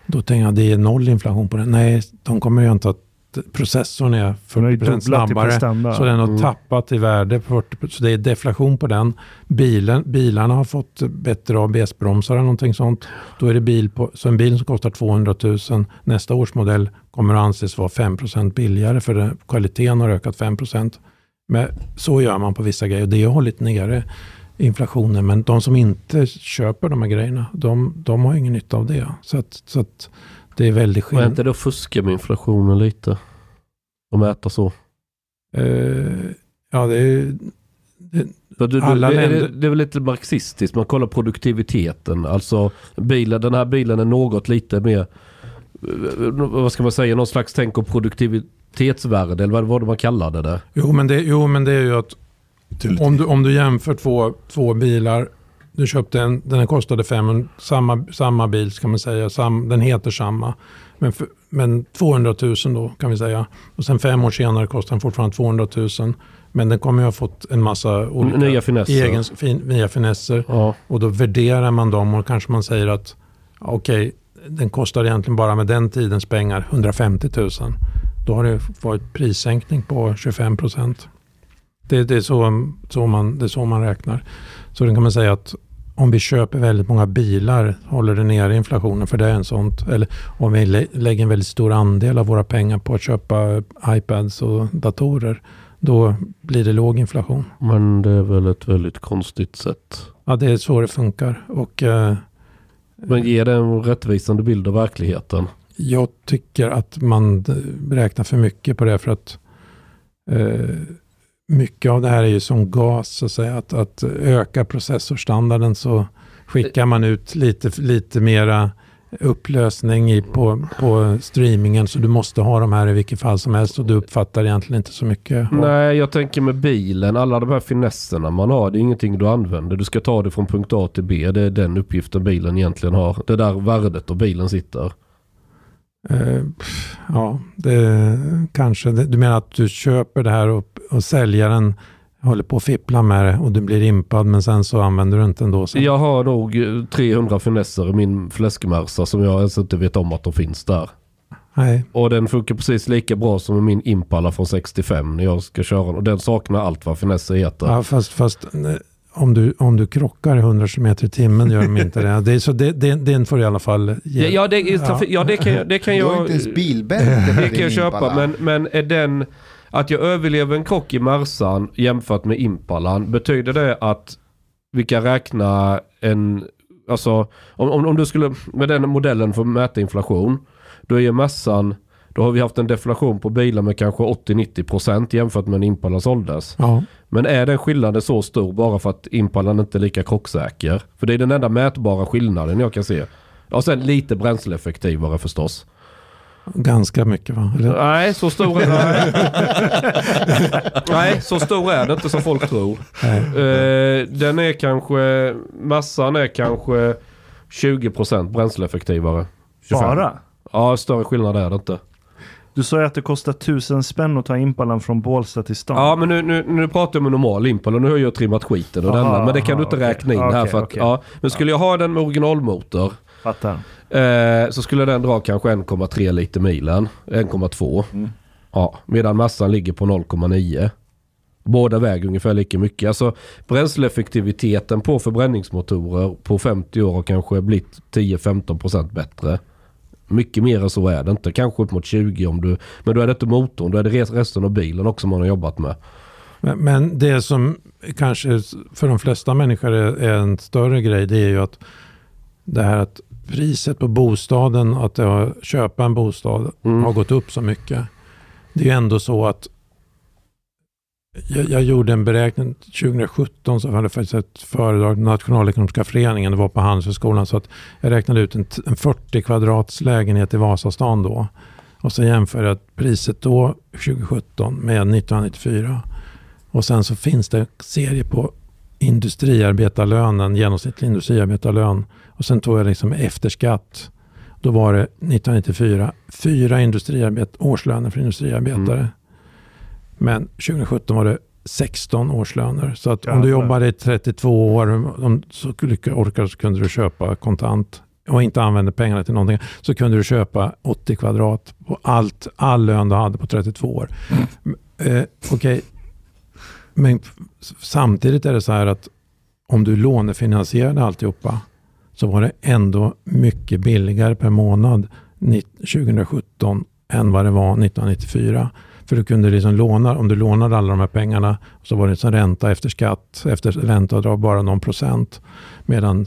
Då tänker jag att det är noll inflation på den. Nej, de kommer ju inte att processorn är 40% snabbare. Så den har mm. tappat i värde. 40, så det är deflation på den. Bilen, bilarna har fått bättre ABS-bromsar eller någonting sånt. Då är det bil på, så en bil som kostar 200 000 nästa års modell kommer att anses vara 5% billigare för det, kvaliteten har ökat 5% Men så gör man på vissa grejer och det har hållit nere inflationen. Men de som inte köper de här grejerna, de, de har ingen nytta av det. Så att, så att det är väldigt skillnad. Men inte då fuska med inflationen lite? Och mäta så? Uh, ja, det är... Det, du, du, alla det, länder... det är väl lite marxistiskt, man kollar produktiviteten. Alltså bilen, den här bilen är något lite mer, vad ska man säga, någon slags tänk och produktivitetsvärde eller vad var det man kallade det? Jo men det, jo, men det är ju att om du, om du jämför två, två bilar du köpte en, den kostade 500, samma, samma bil kan man säga, sam, den heter samma. Men, för, men 200 000 då kan vi säga. Och sen fem år senare kostar den fortfarande 200 000. Men den kommer ju ha fått en massa olika nya finesser. Egen, fin, nya finesser. Ja. Och då värderar man dem och kanske man säger att okej, okay, den kostar egentligen bara med den tidens pengar 150 000. Då har det varit prissänkning på 25 procent. Det, det, är så, så man, det är så man räknar. Så då kan man säga att om vi köper väldigt många bilar håller det nere inflationen för det är en sånt. Eller om vi lägger en väldigt stor andel av våra pengar på att köpa iPads och datorer. Då blir det låg inflation. Men det är väl ett väldigt konstigt sätt. Ja, det är så det funkar. Och, eh, Men ger det en rättvisande bild av verkligheten? Jag tycker att man räknar för mycket på det för att eh, mycket av det här är ju som gas, så att, säga. att, att öka processorstandarden så skickar man ut lite, lite mera upplösning i, på, på streamingen så du måste ha de här i vilket fall som helst och du uppfattar egentligen inte så mycket. Nej, jag tänker med bilen, alla de här finesserna man har, det är ingenting du använder. Du ska ta det från punkt A till B, det är den uppgiften bilen egentligen har. Det är där värdet av bilen sitter. Uh, ja, det kanske. Du menar att du köper det här och, och säljaren håller på att fippla med det och du blir impad men sen så använder du inte ändå. Sen. Jag har nog 300 finesser i min fläskmärsa som jag ens inte vet om att de finns där. Nej. Och den funkar precis lika bra som min Impala från 65 när jag ska köra den. Och den saknar allt vad finesser heter. Ja, fast, fast om du, om du krockar 100 km i timmen gör de inte det. det, så det, det den får i alla fall ge. Ja, det, ja. ja, det kan, det kan jag... Du har inte ens bilbälte Det kan jag köpa. Men, men är den... Att jag överlever en krock i Mercan jämfört med Impalan. Betyder det att vi kan räkna en... Alltså om, om, om du skulle med den modellen få mäta inflation. Då är ju Mercan då har vi haft en deflation på bilar med kanske 80-90% jämfört med när Impalan såldes. Ja. Men är den skillnaden så stor bara för att Impalan inte är lika krocksäker? För det är den enda mätbara skillnaden jag kan se. Och sen lite bränsleeffektivare förstås. Ganska mycket va? Eller? Nej, så stor är den Nej, så stor är den inte som folk tror. Uh, den är kanske, massan är kanske 20% bränsleeffektivare. 25. Bara? Ja, större skillnad är det inte. Du sa ju att det kostar tusen spänn att ta Impalan från Bålsta till stan. Ja, men nu, nu, nu pratar jag om normal Impala. Nu har jag trimmat skiten och denna. Men det kan du inte räkna in okay, här. För att, okay. ja, men skulle jag ha den med originalmotor. Fattar. Eh, så skulle den dra kanske 1,3 liter milen. 1,2. Mm. Ja, medan massan ligger på 0,9. Båda väger ungefär lika mycket. Alltså bränsleeffektiviteten på förbränningsmotorer på 50 år har kanske blivit 10-15% bättre. Mycket mer än så är det inte. Kanske upp mot 20 om du... Men då är det inte motorn. Då är det resten av bilen också man har jobbat med. Men, men, det som kanske för de flesta människor är, är, en större grej, det är ju att det här att priset på bostaden, att har, köpa en bostad, mm. har gått upp så mycket. Det är ju ändå så att jag, jag, gjorde en beräkning 2017 så hade jag faktiskt ett föredrag på Nationalekonomiska föreningen, det var på Handelshögskolan, så att jag räknade ut en, en 40 kvadrats lägenhet i Vasastan då. Och så jämför jag priset då, 2017, med 1994. Och sen så finns det serie på industriarbetarlönen, genomsnittlig industriarbetarlön. Och sen tog jag liksom efter skatt. Då var det 1994 fyra industriarbet årslöner för industriarbetare. Mm. Men 2017 var det 16 årslöner. Så att om du jobbade i 32 år om så orkade så kunde du köpa kontant och inte använde pengarna till någonting så kunde du köpa 80 kvadrat på allt, all lön du hade på 32 år. Mm. Eh, Okej, okay. men samtidigt är det så här att om du lånefinansierade alltihopa så var det ändå mycket billigare per månad 2017 än vad det var 1994. För du kunde liksom låna, om du lånade alla de här pengarna så var det som ränta efter skatt, efter ränteavdrag bara någon procent. Medan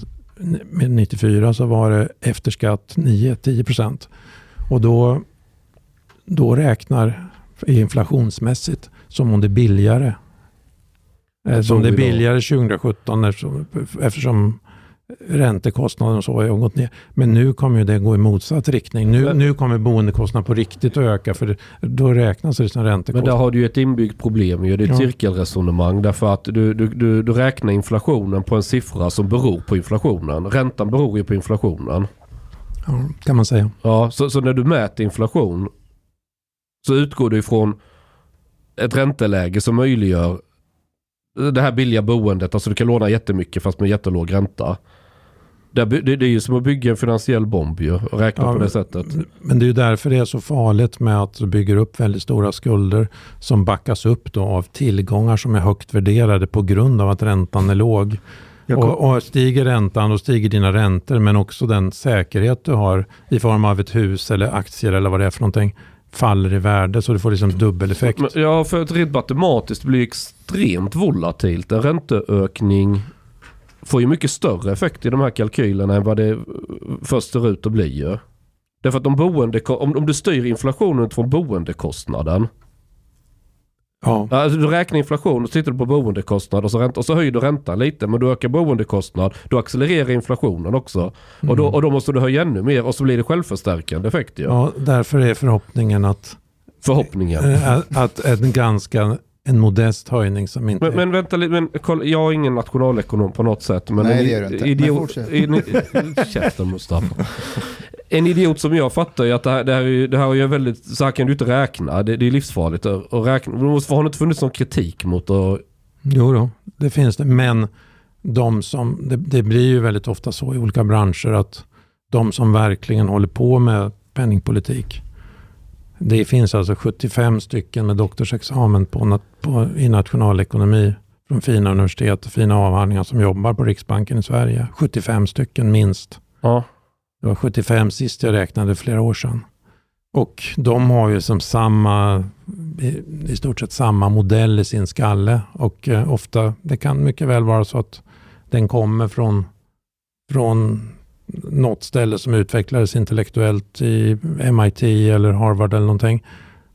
med 94 så var det efter skatt 9-10 procent. Och då, då räknar inflationsmässigt som om det är billigare. Eh, som det är billigare 2017 eftersom, eftersom räntekostnaden och så har gått ner. Men nu kommer ju det gå i motsatt riktning. Nu, nu kommer boendekostnaden på riktigt att öka för då räknas det som räntekostnad. Men där har du ju ett inbyggt problem. Det är ett ja. cirkelresonemang därför att du, du, du, du räknar inflationen på en siffra som beror på inflationen. Räntan beror ju på inflationen. Ja, kan man säga. Ja, så, så när du mäter inflation så utgår du ifrån ett ränteläge som möjliggör det här billiga boendet. Alltså du kan låna jättemycket fast med jättelåg ränta. Det, det, det är ju som att bygga en finansiell bomb ju, och räkna ja, på det sättet. Men det är ju därför det är så farligt med att du bygger upp väldigt stora skulder som backas upp då av tillgångar som är högt värderade på grund av att räntan är låg. Och, och, stiger räntan, då stiger dina räntor, men också den säkerhet du har i form av ett hus eller aktier eller vad det är för någonting faller i värde så du får liksom dubbeleffekt. Ja, för att rent matematiskt blir det extremt volatilt. En ränteökning får ju mycket större effekt i de här kalkylerna än vad det eh, först ser ut att bli. Därför att om, boende, om, om du styr inflationen från boendekostnaden. Ja. Alltså du räknar inflation och så tittar du på boendekostnad och så, ränta, och så höjer du räntan lite. Men du ökar boendekostnad, då accelererar inflationen också. Mm. Och, då, mm. och då måste du höja ännu mer och så blir det självförstärkande effekt ju. Ja, därför är förhoppningen att Förhoppningen. Att, att en ganska en modest höjning som inte... Men, men vänta lite, men, kolla, jag är ingen nationalekonom på något sätt. Men Nej, det är du inte. Idiot, men Käften Mustafa. En idiot som jag fattar ju att det här, det här, är, det här är ju väldigt, så här kan du inte räkna. Det, det är livsfarligt att räkna. Har det inte funnits någon kritik mot att... Jo då, det finns det. Men de som, det, det blir ju väldigt ofta så i olika branscher att de som verkligen håller på med penningpolitik det finns alltså 75 stycken med doktorsexamen på, på, i nationalekonomi från fina universitet och fina avhandlingar som jobbar på Riksbanken i Sverige. 75 stycken minst. Ja. Det var 75 sist jag räknade flera år sedan. Och de har ju som samma, i stort sett samma modell i sin skalle. Och eh, ofta, det kan mycket väl vara så att den kommer från, från något ställe som utvecklades intellektuellt i MIT eller Harvard eller någonting.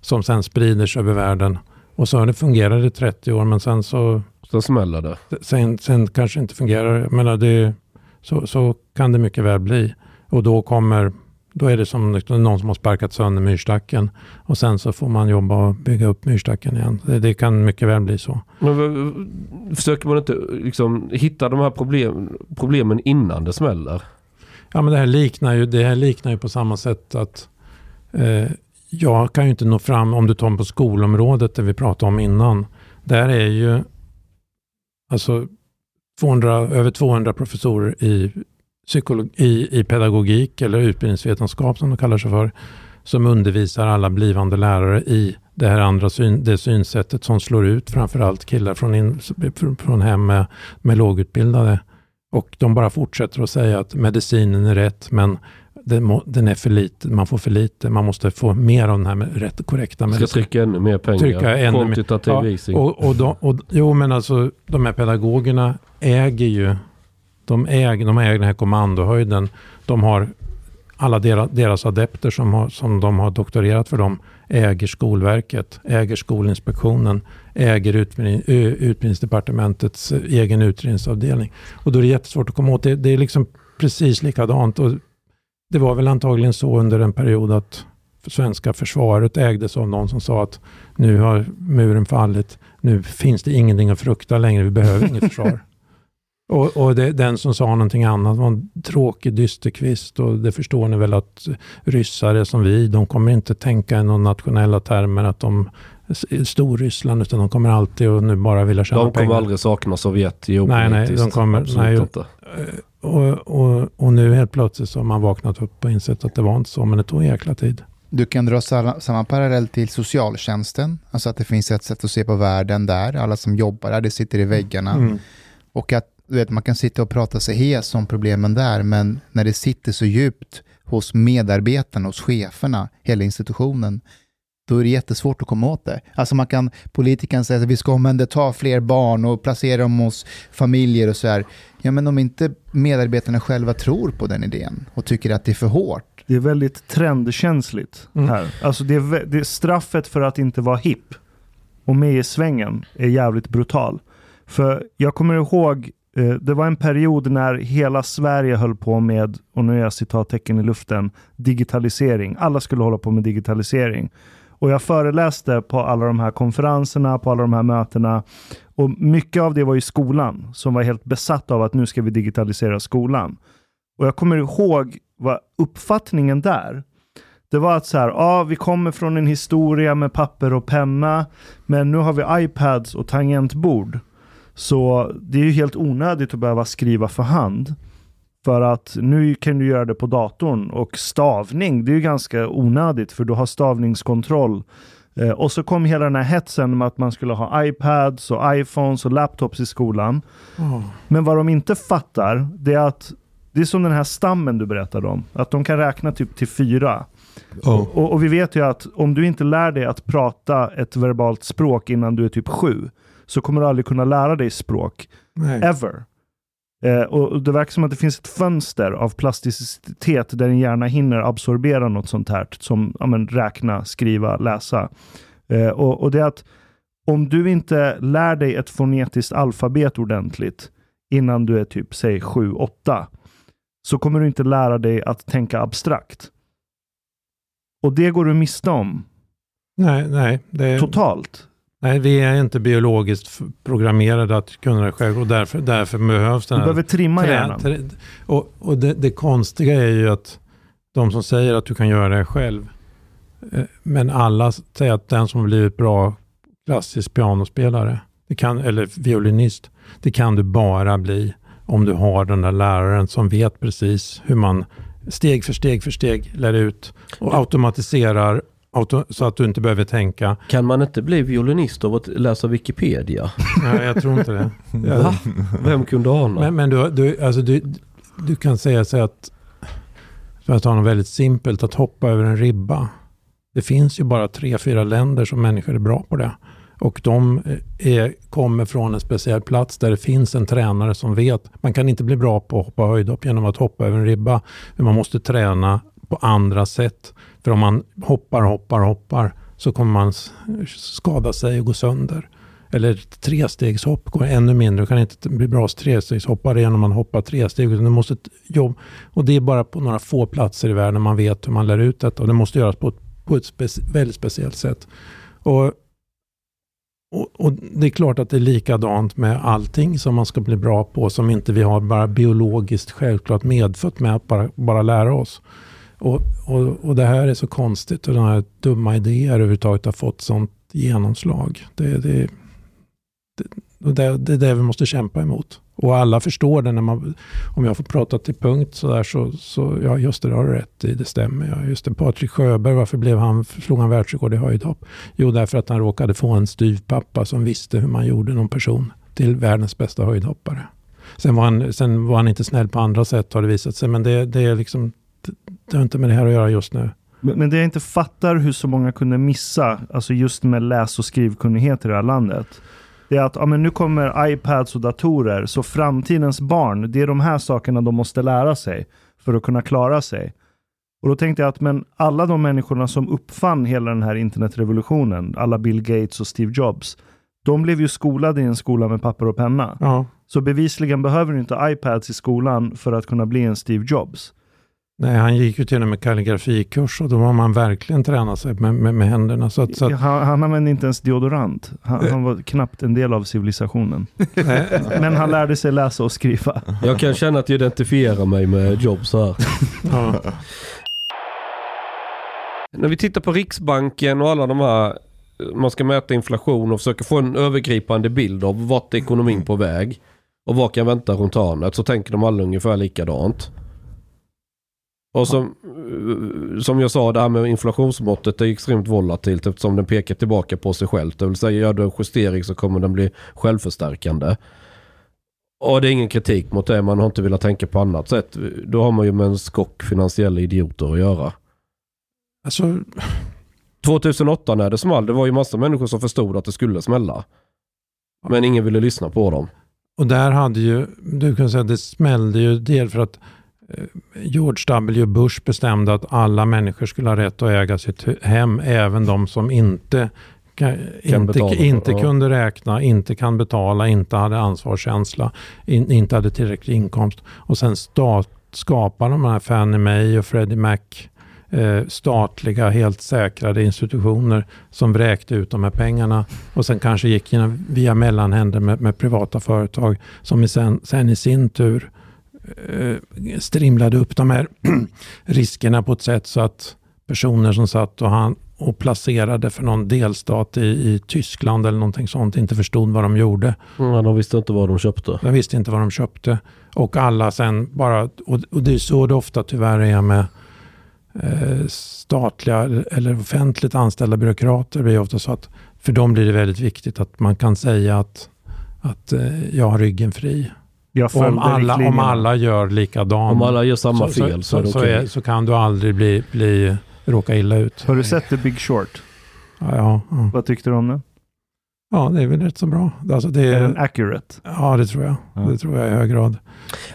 Som sen sprider sig över världen. Och så har det fungerat i 30 år men sen så... Så smäller det. Sen, sen kanske inte fungerar. Men det, så, så kan det mycket väl bli. Och då kommer då är det som någon som har sparkat sönder myrstacken. Och sen så får man jobba och bygga upp myrstacken igen. Det, det kan mycket väl bli så. Men, försöker man inte liksom hitta de här problem, problemen innan det smäller? Ja, men det här liknar ju, det här liknar ju på samma sätt att eh, jag kan ju inte nå fram, om du tar på skolområdet det vi pratade om innan. Där är ju alltså 200, över 200 professorer i, i, i pedagogik eller utbildningsvetenskap som de kallar sig för. Som undervisar alla blivande lärare i det här andra syn, det synsättet som slår ut framförallt killar från, in, från hem med, med lågutbildade och de bara fortsätter att säga att medicinen är rätt, men den, är för lite, man får för lite. Man måste få mer av den här rätt korrekta medicin. Ska trycka ännu mer pengar. Trycka ännu Kvantitativ ja. Och, och, de, och, jo, men alltså de här pedagogerna äger ju de äger, de äger den här kommandohöjden. De har alla deras, adepter som, har, som de har doktorerat för dem äger Skolverket, äger Skolinspektionen, äger utbildning, Utbildningsdepartementets egen utredningsavdelning. Och då är det jättesvårt att komma åt det. Det är liksom precis likadant. Och det var väl antagligen så under en period att svenska försvaret ägdes av någon som sa att nu har muren fallit, nu finns det ingenting att frukta längre, vi behöver inget försvar. Och, och det, den som sa någonting annat var en tråkig dysterkvist och det förstår ni väl att ryssar är som vi, de kommer inte tänka i några nationella termer att de Storryssland utan de kommer alltid och nu bara vilja tjäna pengar. De kommer pengar. aldrig sakna Sovjet Nej, nej, de kommer, nej, inte. Och, och, och, nu helt plötsligt så har man vaknat upp och insett att det var inte så, men det tog en jäkla tid. Du kan dra samma, samma parallell till socialtjänsten, alltså att det finns ett sätt att se på världen där, alla som jobbar där, det sitter i väggarna. Mm. Och att du vet, man kan sitta och prata sig hes om problemen där, men när det sitter så djupt hos medarbetarna, hos cheferna, hela institutionen, då är det jättesvårt att komma åt det. Alltså man kan, politikern säga att vi ska omhänderta fler barn och placera dem hos familjer och så här. Ja, men om inte medarbetarna själva tror på den idén och tycker att det är för hårt. Det är väldigt trendkänsligt mm. här. Alltså det är, det är straffet för att inte vara hipp och med i svängen är jävligt brutal. För jag kommer ihåg Eh, det var en period när hela Sverige höll på med, och nu är jag citattecken i luften, digitalisering. Alla skulle hålla på med digitalisering. Och jag föreläste på alla de här konferenserna, på alla de här mötena. Och mycket av det var i skolan, som var helt besatt av att nu ska vi digitalisera skolan. Och jag kommer ihåg vad uppfattningen där, det var att så här, ja, vi kommer från en historia med papper och penna, men nu har vi iPads och tangentbord. Så det är ju helt onödigt att behöva skriva för hand. För att nu kan du göra det på datorn och stavning, det är ju ganska onödigt för du har stavningskontroll. Eh, och så kom hela den här hetsen med att man skulle ha iPads och iPhones och laptops i skolan. Oh. Men vad de inte fattar, det är att det är som den här stammen du berättade om. Att de kan räkna typ till fyra. Oh. Och, och, vi vet ju att om du inte lär dig att prata ett verbalt språk innan du är typ sju, så kommer du aldrig kunna lära dig språk. Nej. Ever. Eh, och Det verkar som att det finns ett fönster av plasticitet där din hjärna hinner absorbera något sånt här som ja, men, räkna, skriva, läsa. Eh, och, och det är att om du inte lär dig ett fonetiskt alfabet ordentligt innan du är typ, säg 7-8, så kommer du inte lära dig att tänka abstrakt. Och det går du miste om. Nej, nej. Det... Totalt. Nej, vi är inte biologiskt programmerade att kunna det själv och därför, därför behövs den här... Du behöver trimma hjärnan. Och och det, det, konstiga är ju att de som säger att du kan göra det själv, eh, men alla säger att den som blivit bra klassisk pianospelare, det kan, eller violinist, det kan du bara bli om du har den där läraren som vet precis hur man steg för steg för steg lär ut och automatiserar så att du inte behöver tänka. Kan man inte bli violinist av att läsa Wikipedia? Nej, jag tror inte det. Va? Vem kunde ana? Men, men du, du, alltså du, du kan säga så att, för att ta något väldigt simpelt, att hoppa över en ribba. Det finns ju bara tre, fyra länder som människor är bra på det. Och de eh, är, kommer från en speciell plats där det finns en tränare som vet. Man kan inte bli bra på att hoppa höjdhopp genom att hoppa över en ribba. Men man måste träna på andra sätt. För om man hoppar, hoppar, hoppar så kommer man skada sig och gå sönder. Eller trestegshopp går ännu mindre. Du kan inte bli bra trestegshoppare genom att hoppa tre steg. du måste jobba. Och det är bara på några få platser i världen man vet hur man lär ut detta. Och det måste göras på ett, på ett speci väldigt speciellt sätt. Och, och, och, Det är klart att det är likadant med allting som man ska bli bra på. Som inte vi har bara biologiskt självklart medfött med att bara, bara lära oss. Och, och, och det här är så konstigt och den här dumma idéer överhuvudtaget har fått sånt genomslag. Det, det, det, det, det är det vi måste kämpa emot. Och alla förstår det när man, om jag får prata till punkt så där så, så ja just det, det har du rätt i, det stämmer. Ja, just det, Patrik Sjöberg, varför blev han, slog han världsrekord i höjdhopp? Jo, därför att han råkade få en styvpappa som visste hur man gjorde någon person till världens bästa höjdhoppare. Sen var han, sen var han inte snäll på andra sätt har det visat sig, men det, det är liksom det har inte med det här att göra just nu. Men, men det jag inte fattar hur så många kunde missa, alltså just med läs och skrivkunnighet i det här landet, det är att ja, men nu kommer iPads och datorer, så framtidens barn, det är de här sakerna de måste lära sig för att kunna klara sig. Och då tänkte jag att men alla de människorna som uppfann hela den här internetrevolutionen, alla Bill Gates och Steve Jobs, de blev ju skolade i en skola med papper och penna. Ja. Så bevisligen behöver du inte iPads i skolan för att kunna bli en Steve Jobs. Nej, han gick ju till och med kalligrafikurs och då var man verkligen tränat sig med, med, med händerna. Så att, så att, han, han använde inte ens deodorant. Han, han, var knappt en del av civilisationen. Men han lärde sig läsa och skriva. Jag kan känna att jag identifierar mig med Jobs här. ja. När vi tittar på Riksbanken och alla de här, man ska mäta inflation och försöka få en övergripande bild av vart ekonomin på väg och vad kan vänta runt hörnet så tänker de alla ungefär likadant. Och som, som jag sa, det här med inflationsmåttet är extremt volatilt eftersom den pekar tillbaka på sig själv. Det vill säga, gör du en justering så kommer den bli självförstärkande. Och det är ingen kritik mot det, man har inte velat tänka på annat sätt. Då har man ju med en skock finansiella idioter att göra. Alltså, 2008 när det small, det var ju massa människor som förstod att det skulle smälla. Men ingen ville lyssna på dem. och där hade ju, du kan säga att det smällde ju del för att eh, George W. Bush bestämde att alla människor skulle ha rätt att äga sitt hem, även de som inte, ka- inte, betala för- inte ja. kunde räkna, inte kan betala, inte hade ansvarskänsla, in, inte hade tillräcklig inkomst. Och sen stat, skapade de här Fannie Mae och Freddie Mac eh, statliga, helt säkrade institutioner som vräkte ut de här pengarna och sen kanske gick via mellanhänder med, med privata företag som sen, sen i sin tur eh, strimlade upp de här riskerna på ett sätt så att personer som satt och, han, och placerade för någon delstat i, i Tyskland eller någonting sånt inte förstod vad de gjorde. Mm, de visste inte vad de köpte. De visste inte vad de köpte. Och alla sen bara, och, och det är så det ofta tyvärr är med eh, statliga eller offentligt anställda byråkrater. Det blir ofta så att för dem blir det väldigt viktigt att man kan säga att, att eh, jag har ryggen fri. Om alla, om alla gör likadant Om alla gör samma så, fel så, så, så, okej. är, så kan du aldrig bli, bli, råka illa ut. Har du sett The Big Short? Ja, ja, ja. Vad tyckte du om den? ja, det är väl rätt så bra. Alltså det Är är, den accurate? ja, det tror jag. Ja. Det tror jag i hög grad.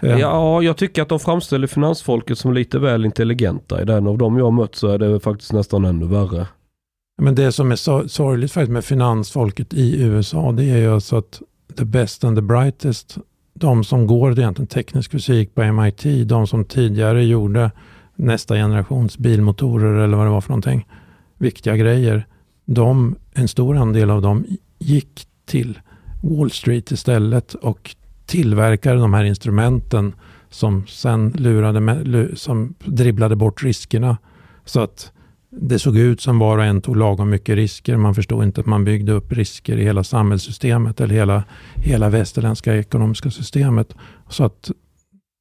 Eh, Ja, jag tycker att de framställer finansfolket som lite väl intelligenta. I den av dem jag har mött så är det faktiskt nästan ännu värre. Men det som är så, sorgligt faktiskt med finansfolket i USA, det är ju alltså att the best and the brightest, de som går egentligen teknisk fysik på MIT, de som tidigare gjorde nästa generations bilmotorer eller vad det var för någonting, viktiga grejer, de, en stor andel av dem gick till Wall Street istället och tillverkade de här instrumenten som sen lurade, som dribblade bort riskerna. Så att det såg ut som var och en tog lagom mycket risker. Man förstod inte att man byggde upp risker i hela samhällssystemet eller hela, hela västerländska ekonomiska systemet. Så att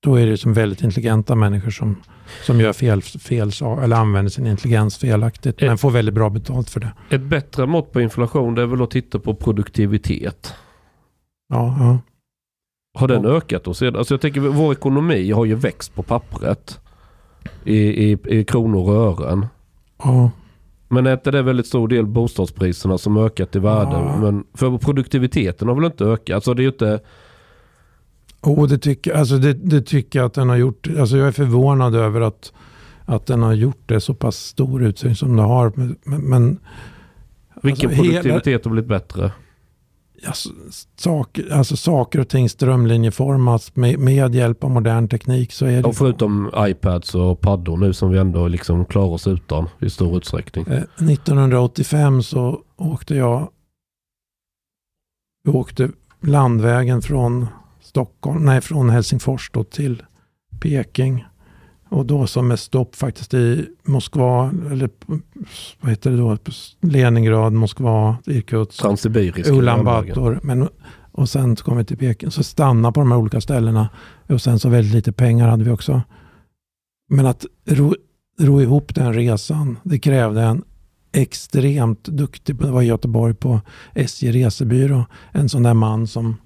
då är det som väldigt intelligenta människor som, som gör fel, fel eller använder sin intelligens felaktigt, men får väldigt bra betalt för det. Ett bättre mått på inflation det är väl att titta på produktivitet. Ja, ja. Har den ökat då? Alltså jag tänker vår ekonomi har ju växt på pappret. I, i, i kronor och ören. Ja. Men är inte det väldigt stor del bostadspriserna som ökat i värde? Ja. Men för produktiviteten har väl inte ökat? Alltså det är ju inte... Oh, det, tycker, alltså det, det tycker jag att den har gjort. Alltså jag är förvånad över att, att den har gjort det så pass stor utsträckning som den har. Men, men Vilken Alltså, hela- produktivitet har blivit bättre? Alltså, saker, alltså saker och ting strömlinjeformas med, med hjälp av modern teknik så är det... Och förutom iPads och paddor nu som vi ändå liksom klarar oss utan i stor utsträckning. Eh, 1985 så åkte jag vi åkte landvägen från Stockholm, nej från Helsingfors till Peking. Och då som med stopp faktiskt i Moskva, eller vad heter det då, Leningrad, Moskva, Irkutsk, Ulan. Bator. Men, och sen så kom vi till Peking. Så stanna på de här olika ställena. Och sen så väldigt lite pengar hade vi också. Men att ro, ro ihop den resan, det krävde en extremt duktig, det var i Göteborg på SJ resebyrå, en sån där man som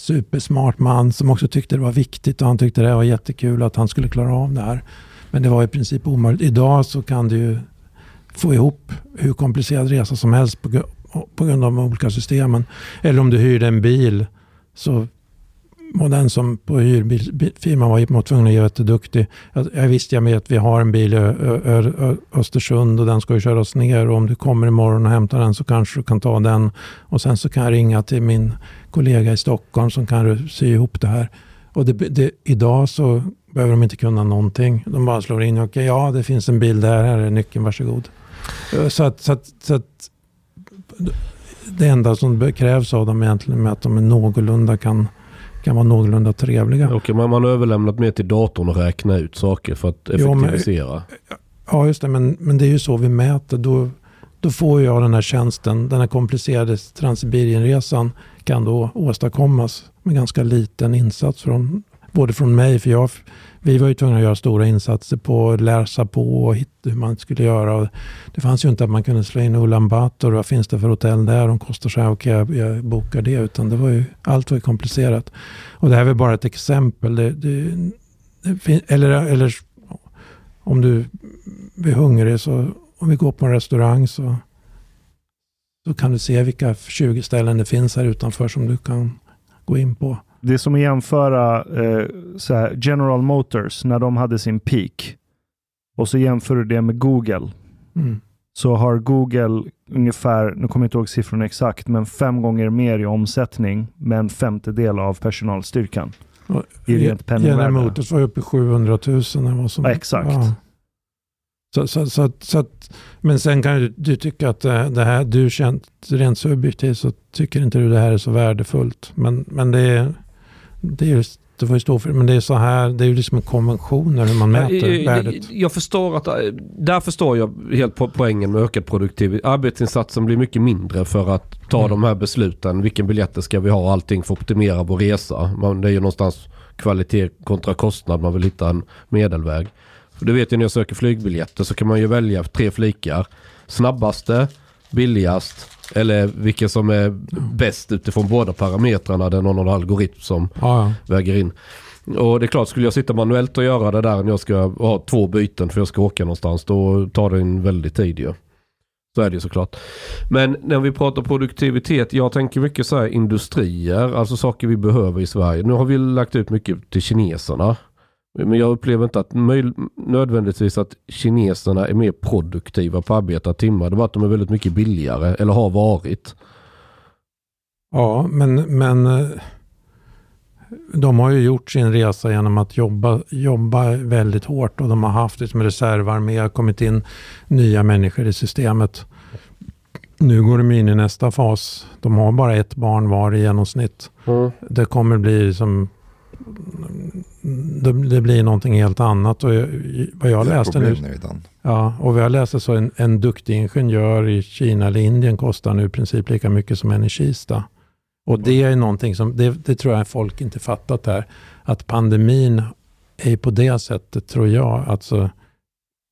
supersmart man som också tyckte det var viktigt och han tyckte det var jättekul att han skulle klara av det här. Men det var i princip omöjligt. Idag så kan du ju få ihop hur komplicerad resa som helst på, på grund av de olika systemen. Eller om du hyrde en bil så och den som på hyrbilsfirman var, tvungen att vara jätteduktig. Jag, jag visste jag med att vi har en bil i Östersund och den ska ju köras ner och om du kommer imorgon och hämtar den så kanske du kan ta den. Och sen så kan jag ringa till min kollega i Stockholm som kan sy ihop det här. Och det, det, idag så behöver de inte kunna någonting. De bara slår in, okej okay, ja det finns en bil där, här är nyckeln, varsågod. Eh, så att, så att, så att det enda som krävs av dem egentligen är att de är någorlunda kan, kan vara någorlunda trevliga. Okej, men man har överlämnat mer till datorn att räkna ut saker för att effektivisera. Jo, men, ja, just det. Men, men det är ju så vi mäter. Då, då får jag den här tjänsten, den här komplicerade Transsibirienresan kan då åstadkommas med ganska liten insats från både från mig, för jag, vi var ju tvungna att göra stora insatser på att läsa på och hitta hur man skulle göra. Det fanns ju inte att man kunde slå in Ulan Bator, vad finns det för hotell där? De kostar så här, okej okay, jag, jag bokar det. Utan det var ju, allt var ju komplicerat. Och det här är väl bara ett exempel. Det, det, det, eller, eller om du är hungrig, så om vi går på en restaurang så, så kan du se vilka 20 ställen det finns här utanför som du kan gå in på. Det är som att jämföra eh, så General Motors när de hade sin peak. Och så jämför du det med Google. Mm. Så har Google ungefär, nu kommer jag inte ihåg siffrorna exakt, men fem gånger mer i omsättning med en femtedel av personalstyrkan. I rent penningvärde. General Motors var uppe i 700 000. Vad som, ja, exakt. Ja. Så, så, så, så, men sen kan du, du tycka att det här, du känt rent subjektivt så tycker inte du det här är så värdefullt. Men, men det är det, är just, det får ju stå för men det är så här, det är ju liksom konventioner hur man mäter jag, värdet. Jag förstår att, där förstår jag helt poängen med ökad produktivitet. Arbetsinsatsen blir mycket mindre för att ta mm. de här besluten. Vilken biljetter ska vi ha? Allting för att optimera vår resa. Man, det är ju någonstans kvalitet kontra kostnad. Man vill hitta en medelväg. För du vet ju när jag söker flygbiljetter så kan man ju välja tre flikar. Snabbaste, billigast eller vilken som är bäst utifrån båda parametrarna. Det är någon algoritm som ja, väger in. Och det är klart, skulle jag sitta manuellt och göra det där när jag ska ha två byten för jag ska åka någonstans, då tar det en väldigt tid ju. Så är det ju såklart. Men när vi pratar produktivitet, jag tänker mycket så här industrier, alltså saker vi behöver i Sverige. Nu har vi lagt ut mycket till kineserna. Men jag upplever inte att nödvändigtvis att kineserna är mer produktiva på arbetade timmar. Det var att de är väldigt mycket billigare, eller har varit. Ja, men, men eh, de har ju gjort sin resa genom att jobba, jobba väldigt hårt och de har haft liksom reservarmé, kommit in nya människor i systemet. Nu går de in i nästa fas. De har bara ett barn var i genomsnitt. Mm. Det kommer bli som det, det, blir någonting helt annat. Och vad jag läste nu, ja, och vad jag läste så en, en duktig ingenjör i Kina eller Indien kostar nu i princip lika mycket som en i Kista. Och det är någonting som, det, det tror jag folk inte fattat här, att pandemin är på det sättet, tror jag, alltså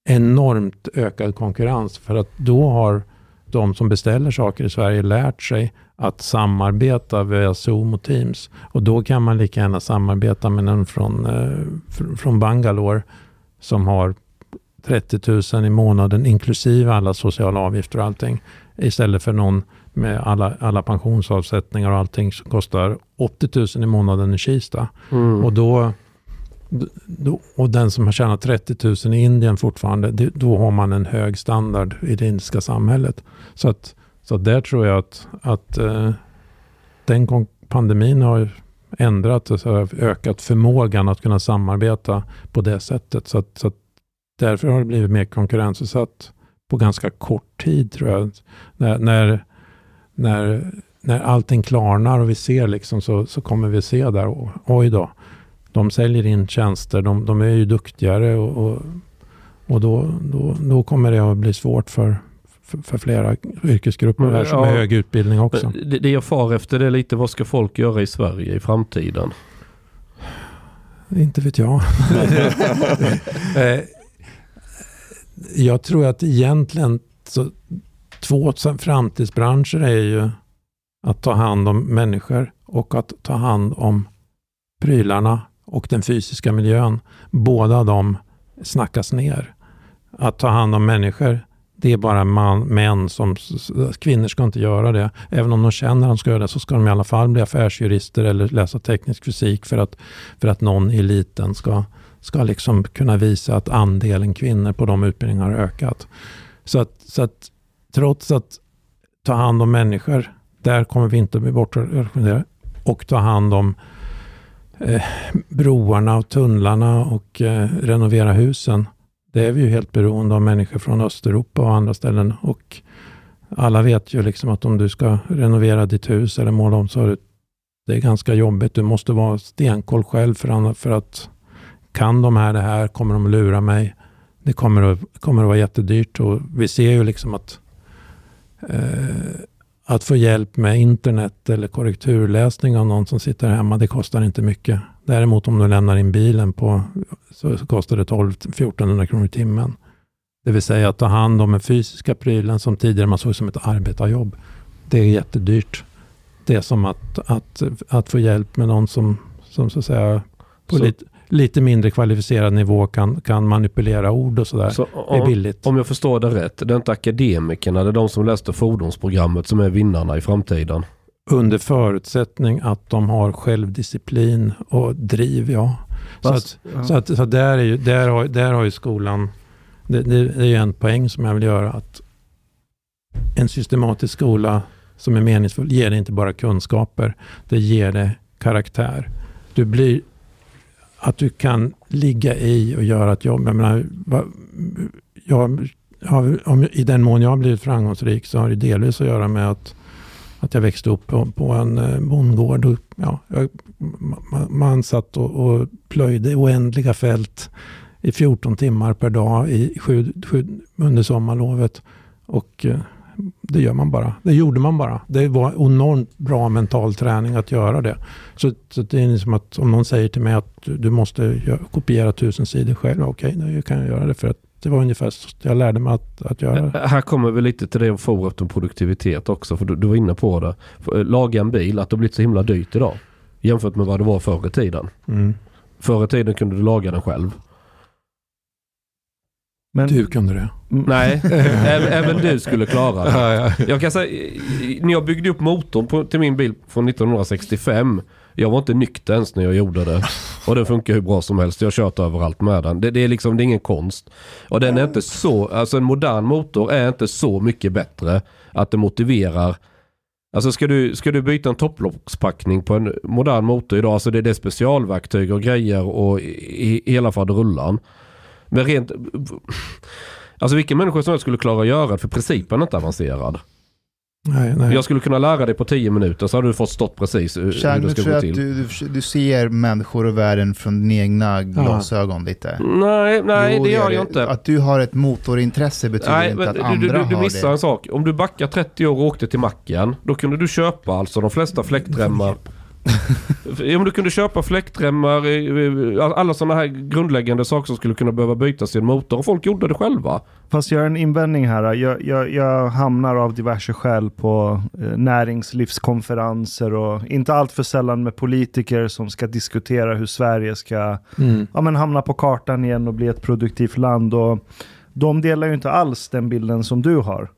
enormt ökad konkurrens. För att då har de som beställer saker i Sverige lärt sig att samarbeta via Zoom och Teams. Och då kan man lika gärna samarbeta med någon från, eh, från Bangalore som har 30 000 i månaden inklusive alla sociala avgifter och allting. Istället för någon med alla, alla pensionsavsättningar och allting som kostar 80 000 i månaden i Kista. Mm. Och då och den som har tjänat 30 000 i Indien fortfarande, då har man en hög standard i det indiska samhället. Så att så där tror jag att, att eh, den pandemin har ändrat och ökat förmågan att kunna samarbeta på det sättet. Så, att, så att därför har det blivit mer konkurrensutsatt på ganska kort tid tror jag. När, när, när, när allting klarnar och vi ser liksom så, så kommer vi se där, och, oj då, de säljer in tjänster, de, de är ju duktigare och, och, och då, då, då kommer det att bli svårt för, för, för flera yrkesgrupper här som ja, har hög utbildning också. Det, det jag far efter det är lite vad ska folk göra i Sverige i framtiden? Inte vet jag. Eh, jag tror att egentligen så, två framtidsbranscher är ju att ta hand om människor och att ta hand om prylarna och den fysiska miljön. Båda de snackas ner. Att ta hand om människor, det är bara man, män som... Kvinnor ska inte göra det. Även om de känner att de ska göra det så ska de i alla fall bli affärsjurister eller läsa teknisk fysik för att, för att någon i eliten ska, ska liksom kunna visa att andelen kvinnor på de utbildningarna har ökat. Så att, så att trots att ta hand om människor, där kommer vi inte bli bortrepresenterade. Och ta hand om eh, broarna och tunnlarna och eh, renovera husen det är vi ju helt beroende av människor från Östeuropa och andra ställen. Och alla vet ju liksom att om du ska renovera ditt hus eller måla om så är det, det är ganska jobbigt. Du måste vara stenkoll själv för, för att kan de här det här? Kommer de lura mig? Det kommer att, kommer att vara jättedyrt och vi ser ju liksom att eh, att få hjälp med internet eller korrekturläsning av någon som sitter hemma, det kostar inte mycket. Däremot om du lämnar in bilen på, så, kostar det 12-1400 kronor i timmen. Det vill säga att ta hand om den fysiska prylen som tidigare man såg som ett arbetarjobb. Det är jättedyrt. Det är som att, att, att få hjälp med någon som, som så att säga på så, lite, lite mindre kvalificerad nivå kan, kan manipulera ord och sådär. Så, det är billigt. Om jag förstår det rätt, det är inte akademikerna, det är de som läste fordonsprogrammet som är vinnarna i framtiden? Under förutsättning att de har självdisciplin och driv, ja. Fast, så, att, ja. så, att, så där, är ju, där, har, där har ju skolan, det, det, är ju en poäng som jag vill göra, att en systematisk skola som är meningsfull ger dig inte bara kunskaper, det ger dig karaktär. Du blir, att du kan ligga i och göra ett jobb. Jag menar, jag, jag, om, I den mån jag har blivit framgångsrik så har det delvis att göra med att att jag växte upp på, på en eh, bondgård. Och, ja, jag, man, man satt och, och plöjde oändliga fält i 14 timmar per dag i sju, sju, under sommarlovet. Och eh, det gör man bara. Det gjorde man bara. Det var enormt bra mental träning att göra det. Så, så det är som att om någon säger till mig att du måste kopiera tusen sidor själv. Okej, okay, då kan jag göra det för att det var ungefär så jag lärde mig att, att göra. Här kommer vi lite till det om få efter produktivitet också. För du, du var inne på det. Eh, laga en bil, att det har blivit så himla dyrt idag. Jämfört med vad det var förr i tiden. Mm. Förr i tiden kunde du laga den själv. Men, du kunde det? Nej, även du skulle klara det. Jag kan säga, när jag byggde upp motorn på, till min bil från 1965 jag var inte nykter ens när jag gjorde det. Och den funkar hur bra som helst. Jag har kört överallt med den. Det, det, är liksom, det är ingen konst. Och den är inte så, alltså en modern motor är inte så mycket bättre att det motiverar Alltså ska du, ska du byta en topplockspackning på en modern motor idag, alltså det, det är specialverktyg och grejer och i, i hela faderullan. Men rent... Alltså vilken människa som helst skulle klara att göra det för principen är inte avancerad. Nej, nej. Jag skulle kunna lära dig på tio minuter så hade du fått stått precis hur, Chang, hur det ska gå till. Du, du, du, ser människor och världen från dina egna glasögon lite. Nej, nej jo, det gör jag inte. Att du har ett motorintresse betyder nej, inte att du, andra du, har det. Du missar en sak. Om du backar 30 år och åkte till macken, då kunde du köpa alltså de flesta fläktremmar Om du kunde köpa fläktremmar, alla sådana här grundläggande saker som skulle kunna behöva bytas i en motor. Och folk gjorde det själva. Fast jag har en invändning här. Jag, jag, jag hamnar av diverse skäl på eh, näringslivskonferenser och inte allt för sällan med politiker som ska diskutera hur Sverige ska mm. ja, men hamna på kartan igen och bli ett produktivt land. Och de delar ju inte alls den bilden som du har.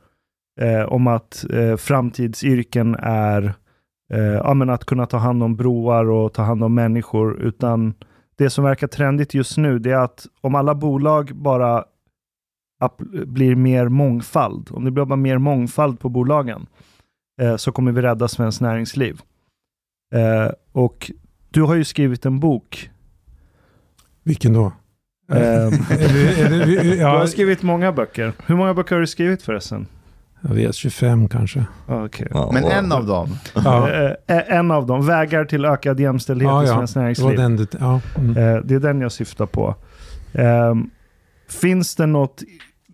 Eh, om att eh, framtidsyrken är eh, ja, men att kunna ta hand om broar och ta hand om människor. Utan det som verkar trendigt just nu det är att om alla bolag bara blir mer mångfald, om det blir bara mer mångfald på bolagen, eh, så kommer vi rädda svenskt näringsliv. Eh, och du har ju skrivit en bok. Vilken då? Ehm, du har skrivit många böcker. Hur många böcker har du skrivit förresten? Jag vet, 25 kanske. Okay. Ja, Men en av dem? Ja. Eh, eh, en av dem, vägar till ökad jämställdhet ja, i svenskt näringsliv. Det, den, ja. Mm. Eh, det är den jag syftar på. Um, finns det något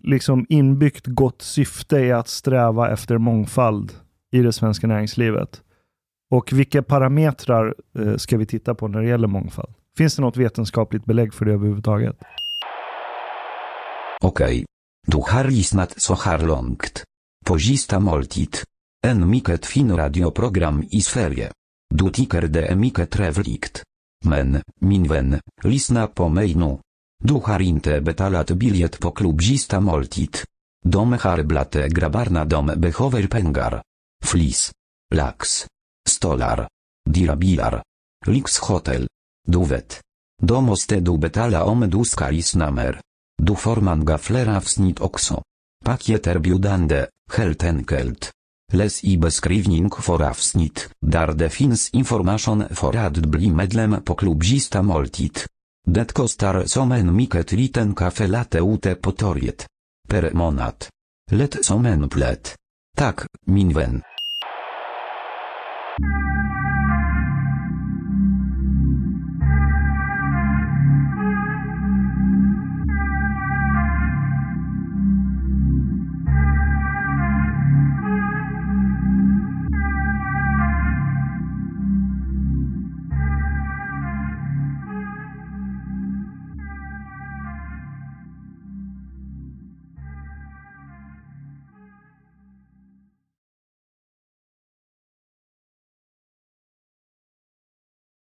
liksom inbyggt gott syfte i att sträva efter mångfald i det svenska näringslivet? Och vilka parametrar ska vi titta på när det gäller mångfald? Finns det något vetenskapligt belägg för det överhuvudtaget? Okej. Okay. Du har lyssnat så här långt. Pozista måltid. En mycket fin radioprogram i Sverige. Du tycker det är mycket trevligt. Men, min vän, lyssna på mig nu. Du har inte betalat biljett på klubzista måltid. De harblate grabarna dom behöver pengar. Flis. Lax. Stolar. Dirabilar. Lyxhotel. Du vet. Då måste du betala om du ska lyssna mer. Du får gaflera wsnit avsnitt också. biudande helt enkelt. Läs i beskrivning för avsnitt, där det finns information för att bli medlem på klubzista måltid. Det kostar som en mycket liten kaffe latte ute på torget. Per månad. Lätt som en plätt. Tak, min vän.